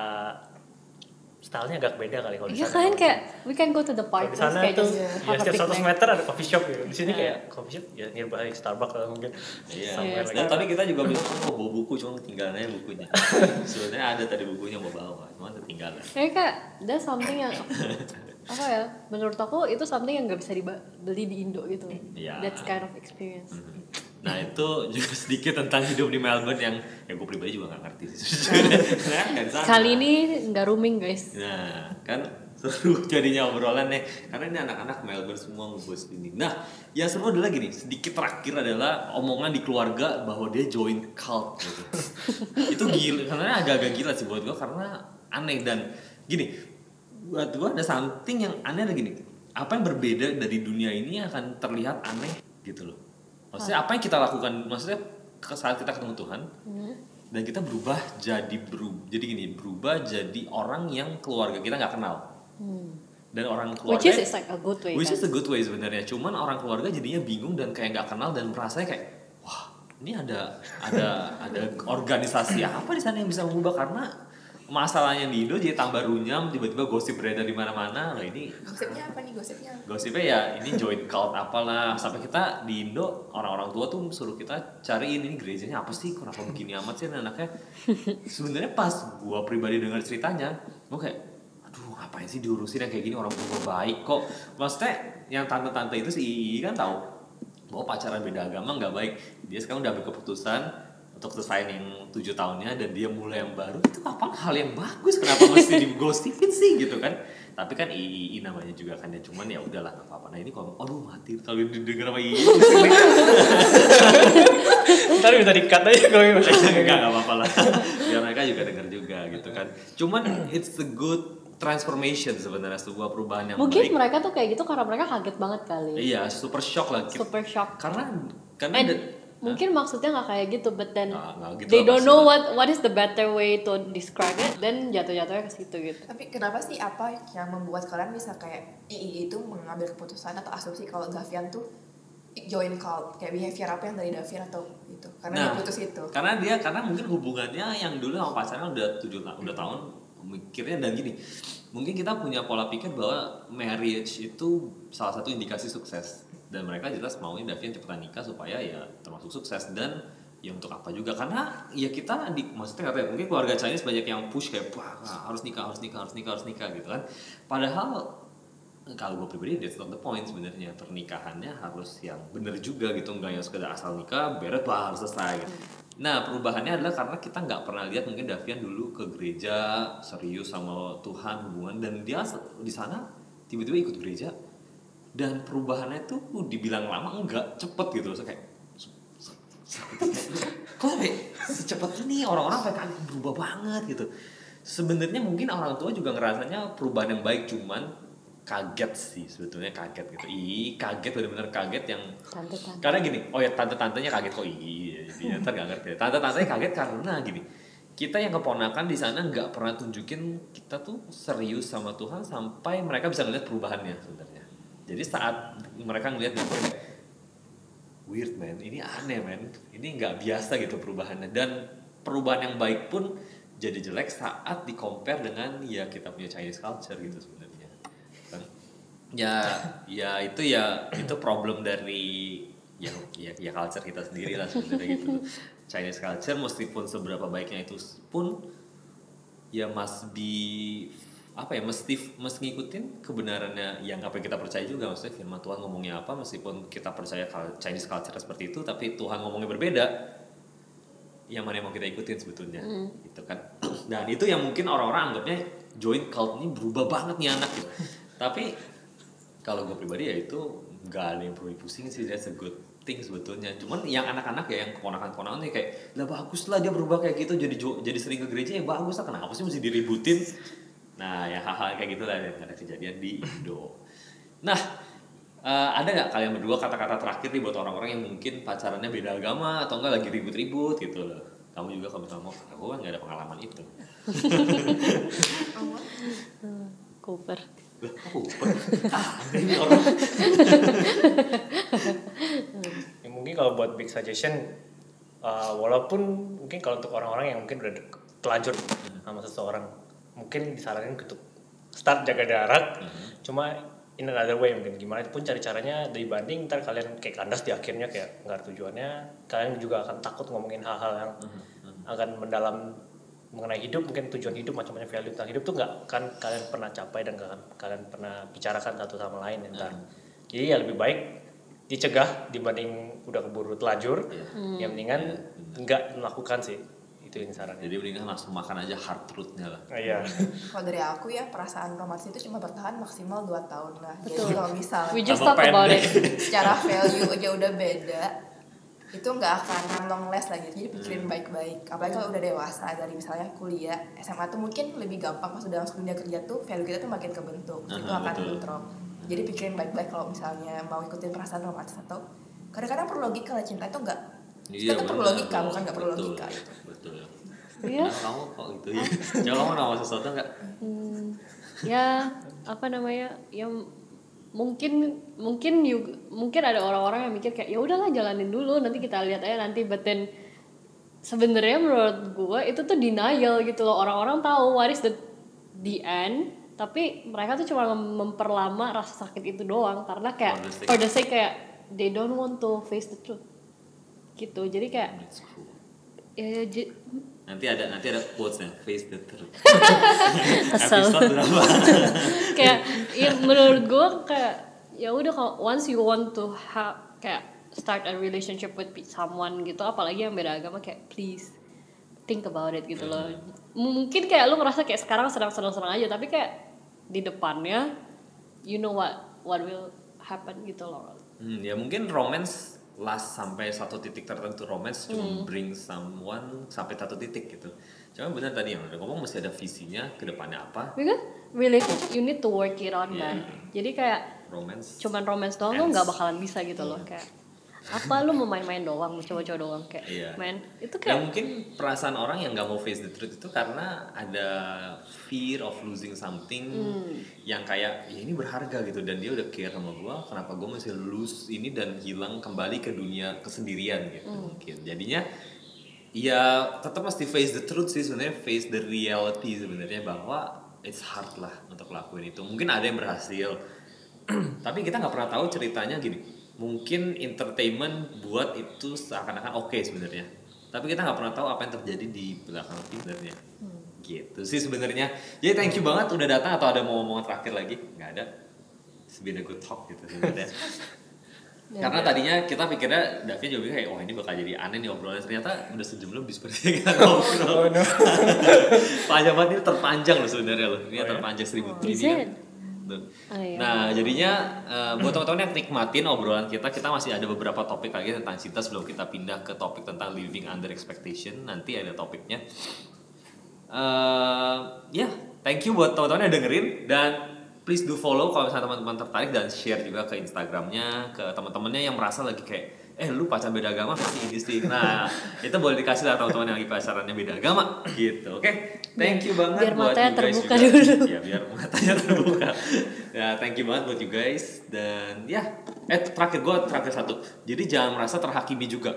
stylenya agak beda kali kalau di Iya sana. kan kayak we can go to the park di sana tuh just ya setiap 100 picnic. meter ada coffee shop gitu. Di sini Iya. kayak coffee shop ya nearby Starbucks lah mungkin. Iya. Somewhere Iya, like Dan tadi kita juga bilang oh bawa buku cuma ketinggalan aja bukunya. Sebenarnya ada tadi bukunya mau bawa, cuma ketinggalan. Kayak kayak that's something yang apa ya menurut aku itu something yang nggak bisa dibeli di Indo gitu Iya. that's kind of experience Nah itu juga sedikit tentang hidup di Melbourne yang ya gue pribadi juga gak ngerti sih. Sana. kali ini nggak rooming guys. Nah kan seru jadinya obrolan nih. Karena ini anak-anak Melbourne semua ngumpul sini. Nah yang seru adalah gini. Sedikit terakhir adalah omongan di keluarga bahwa dia join cult gitu. itu gila. Karena agak-agak gila sih buat gue karena aneh dan gini buat gue ada something yang aneh ada gini. Apa yang berbeda dari dunia ini akan terlihat aneh gitu loh maksudnya apa yang kita lakukan? Maksudnya saat kita ketemu Tuhan dan kita berubah jadi berubah jadi gini berubah jadi orang yang keluarga kita nggak kenal. Dan orang keluarga which is it's like a good way which kan? is a good way sebenarnya. Cuman orang keluarga jadinya bingung dan kayak nggak kenal dan merasa kayak wah ini ada ada ada organisasi apa di sana yang bisa mengubah? Karena masalahnya di Indo jadi tambah runyam tiba-tiba gosip beredar di mana-mana. Nah ini Gosipnya apa nih gosipnya? gosipnya ya ini join cult apalah. Sampai kita di Indo orang-orang tua tuh suruh kita cariin ini gerejanya apa sih? Kenapa begini amat sih anaknya? Sebenarnya pas gua pribadi dengar ceritanya gua kayak aduh ngapain sih diurusin yang kayak gini? Orang tua baik kok. Maksudnya yang tante-tante itu si Ii kan tahu bahwa pacaran beda agama nggak baik. Dia sekarang udah ambil keputusan untuk selesai yang tujuh tahunnya dan dia mulai yang baru itu apa hal yang bagus kenapa mesti digosipin sih gitu kan tapi kan II namanya juga kan ya cuman ya udahlah nggak apa-apa nah ini kalau aduh mati kalau didengar sama II. Ntar minta di-cut aja kalau gitu. enggak enggak apa-apa lah biar mereka juga dengar juga gitu kan cuman it's a good transformation sebenarnya sebuah perubahan yang mungkin baik mereka tuh kayak gitu karena mereka kaget banget kali iya super shock lah super shock karena karena mungkin maksudnya nggak kayak gitu but then Nggak- nggak gitu they don't know what what is the better way to describe it then jatuh-jatuhnya ke situ gitu. Tapi kenapa sih apa yang membuat kalian bisa kayak II itu mengambil keputusan atau asumsi kalau Davian tuh join cult? Kayak behavior apa yang dari Davian atau itu karena dia putus itu. Karena dia karena mungkin hubungannya yang dulu sama pacarnya udah tujuh ta- udah tahun mikirnya dan gini. Mungkin kita punya pola pikir bahwa marriage itu salah satu indikasi sukses dan mereka jelas maunya Davian cepetan nikah supaya ya termasuk sukses. Dan ya untuk apa juga? Karena ya kita di maksudnya kata mungkin keluarga Chinese banyak yang push kayak wah harus nikah harus nikah harus nikah harus nikah gitu kan. Padahal kalau gue pribadi that's not the point sebenarnya. Pernikahannya harus yang bener juga gitu. Nggak yang sekedar asal nikah beres bah harus selesai gitu. nah perubahannya adalah karena kita nggak pernah lihat mungkin Davian dulu ke gereja serius sama Tuhan hubungan. Dan dia di sana tiba-tiba ikut gereja dan perubahannya tuh dibilang lama enggak cepet gitu so kayak kok secepat ini orang-orang kayak kaget berubah banget? gitu. Sebenarnya mungkin orang tua juga ngerasanya perubahan yang baik cuman kaget sih sebetulnya kaget gitu. Ih kaget benar-benar kaget yang tante-tante. karena gini oh ya tante-tantenya kaget kok. Iya dia ntar gak ngerti. Tante-tantenya kaget karena gini kita yang keponakan di sana nggak pernah tunjukin kita tuh serius sama Tuhan sampai mereka bisa ngeliat perubahannya sebenarnya jadi saat mereka ngeliat gitu weird man. Ini aneh man. Ini nggak biasa gitu perubahannya. Dan perubahan yang baik pun jadi jelek saat di compare dengan ya kita punya Chinese culture gitu sebenarnya. Kan? Ya ya itu ya itu problem dari ya ya, ya culture kita sendiri lah sebenarnya gitu. Chinese culture meskipun seberapa baiknya itu pun ya must be apa ya mesti mesti ngikutin kebenarannya. Yang apa yang kita percaya juga. Maksudnya firman Tuhan ngomongnya apa meskipun kita percaya kal- Chinese culture seperti itu tapi Tuhan ngomongnya berbeda yang mana yang mau kita ikutin sebetulnya. Gitu kan. Dan itu yang mungkin orang-orang anggapnya join cult ini berubah banget nih anak gitu. Tapi kalau gue pribadi ya itu nggak ada yang perlu pusing sih. That's a good thing sebetulnya. Cuman yang anak-anak ya yang keponakan-keponakan nih kayak lah bagus lah dia berubah kayak gitu jadi jadi sering ke gereja ya bagus lah kenapa sih mesti diributin nah ya hal-hal kayak gitu lah yang ada kejadian di Indo. Nah eh, ada nggak kalian berdua kata-kata terakhir nih buat orang-orang yang mungkin pacarannya beda agama atau enggak lagi ribut-ribut gitu loh? Kamu juga kalau misalnya mau aku kan nggak ada pengalaman itu. Cooper. Aku ah, ini orang. Ya, mungkin kalau buat big suggestion, uh, walaupun mungkin kalau untuk orang-orang yang mungkin udah telanjur sama seseorang, mungkin disarankan untuk start jaga jarak. Cuma in another way mungkin. Gimana pun cari caranya dibanding ntar kalian kayak kandas di akhirnya kayak nggak ada tujuannya, kalian juga akan takut ngomongin hal-hal yang akan mendalam mengenai hidup. Mungkin tujuan hidup macam-macam value tentang hidup tuh nggak kan kalian pernah capai dan nggak akan kalian pernah bicarakan satu sama lain ntar. Jadi ya lebih baik dicegah dibanding udah keburu telanjur ya mendingan nggak melakukan sih itu yang sarannya jadi mendingan langsung makan aja hard truthnya lah Ah, iya Kalau dari aku ya perasaan romantis itu cuma bertahan maksimal 2 tahun lah. Jadi Betul. kalau misalnya We just talk about it. secara value aja udah beda, itu nggak akan long last lagi. Jadi pikirin baik-baik. Apalagi kalau udah dewasa dari misalnya kuliah, SMA tuh mungkin lebih gampang pas udah masuk dunia kerja tuh value kita tuh makin kebentuk. itu Aha, akan bentrok. Jadi pikirin baik-baik kalau misalnya mau ikutin perasaan romantis atau kadang-kadang perlu logika lah cinta itu enggak. Cinta tuh perlu logika, bukan nggak perlu logika itu. Iya. Kamu kok gitu ya? Coba kamu nama sesuatu nggak? Hmm, ya apa namanya ya mungkin mungkin juga, mungkin ada orang-orang yang mikir kayak ya udahlah jalanin dulu nanti kita lihat aja nanti. But then sebenarnya menurut gue itu tuh denial gitu loh. Orang-orang tahu what is the the end tapi mereka tuh cuma mem- memperlama rasa sakit itu doang. Karena kayak For the sake- kayak they don't want to face the truth. Gitu. Jadi kayak ya, j- nanti ada nanti ada quotesnya. Face the truth. Kesel. berapa kayak ya menurut gue kayak ya udah kalau once you want to have kayak start a relationship with someone gitu apalagi yang beda agama kayak please think about it gitu loh. Mungkin kayak lu ngerasa kayak sekarang senang-senang aja tapi kayak di depannya you know what what will happen gitu loh. Hmm, ya mungkin romance last sampai satu titik tertentu romance cuma bring someone sampai satu titik gitu. Cuma benar tadi yang udah ngomong mesti ada visinya ke depannya apa. because relationship you need to work it on kan Yeah. jadi kayak Romance. cuman romance doang tuh nggak bakalan bisa gitu loh kayak apa lu mau main-main doang mau coba-coba doang? Kayak Iya. man itu Ya kayak mungkin perasaan orang yang nggak mau face the truth itu karena ada fear of losing something yang kayak ya ini berharga gitu. Dan dia udah care sama gua kenapa gua mesti lose ini dan hilang kembali ke dunia kesendirian gitu mungkin. Jadinya ya tetap mesti face the truth sih sebenarnya face the reality sebenarnya bahwa it's hard lah untuk lakuin itu. Mungkin ada yang berhasil. Tapi kita nggak pernah tahu ceritanya gini mungkin entertainment buat itu seakan-akan oke sebenarnya. Tapi kita nggak pernah tahu apa yang terjadi di belakang itu sebenarnya. Gitu sih sebenarnya. Jadi thank you banget udah datang atau ada mau omongan terakhir lagi? Nggak ada. It's been a good talk gitu sebenarnya. Karena tadinya kita pikirnya Davin juga kayak wah ini bakal jadi aneh nih obrolannya ternyata udah sejam lebih seperti yang kita ngobrol. panjang banget ini terpanjang loh sebenarnya loh. Ini terpanjang seribu Is ini Oh, iya. Nah, jadinya eh, buat teman-teman yang nikmatin obrolan kita, kita masih ada beberapa topik lagi tentang cinta sebelum kita pindah ke topik tentang living under expectation. Nanti ada topiknya. eh ya, thank you buat teman-teman yang dengerin dan please do follow kalau misalnya teman-teman tertarik dan share juga ke Instagramnya ke teman-temannya yang merasa lagi kayak eh lu pacar beda agama pasti ini sih. Nah, itu boleh dikasih lah teman-teman yang lagi pacarannya beda agama gitu. Oke. Thank you banget Biar buat matanya you guys terbuka juga. dulu. Ya, biar matanya terbuka. ya, thank you banget buat you guys dan ya, eh terakhir gue terakhir satu. Jadi jangan merasa terhakimi juga.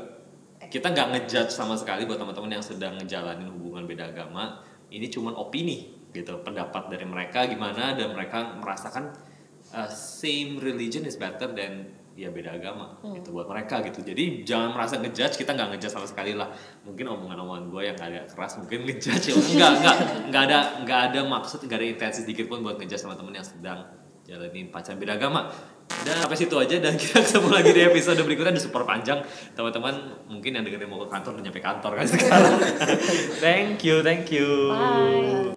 Kita nggak ngejudge sama sekali buat teman-teman yang sedang ngejalanin hubungan beda agama. Ini cuman opini gitu, pendapat dari mereka gimana dan mereka merasakan uh, same religion is better than ya beda agama gitu buat mereka gitu. Jadi jangan merasa ngejudge kita nggak ngejudge sama sekali lah. Mungkin omongan-omongan gue yang agak keras mungkin ngejudge. Ya nggak nggak nggak ada nggak ada maksud nggak ada intensi sedikit pun buat ngejudge teman-teman yang sedang jalanin pacaran beda agama. Dan sampai situ aja dan kita ketemu lagi di episode berikutnya. Udah super panjang. Teman-teman mungkin yang dengerin mau ke kantor udah nyampe kantor kan sekarang. Thank you thank you. Bye.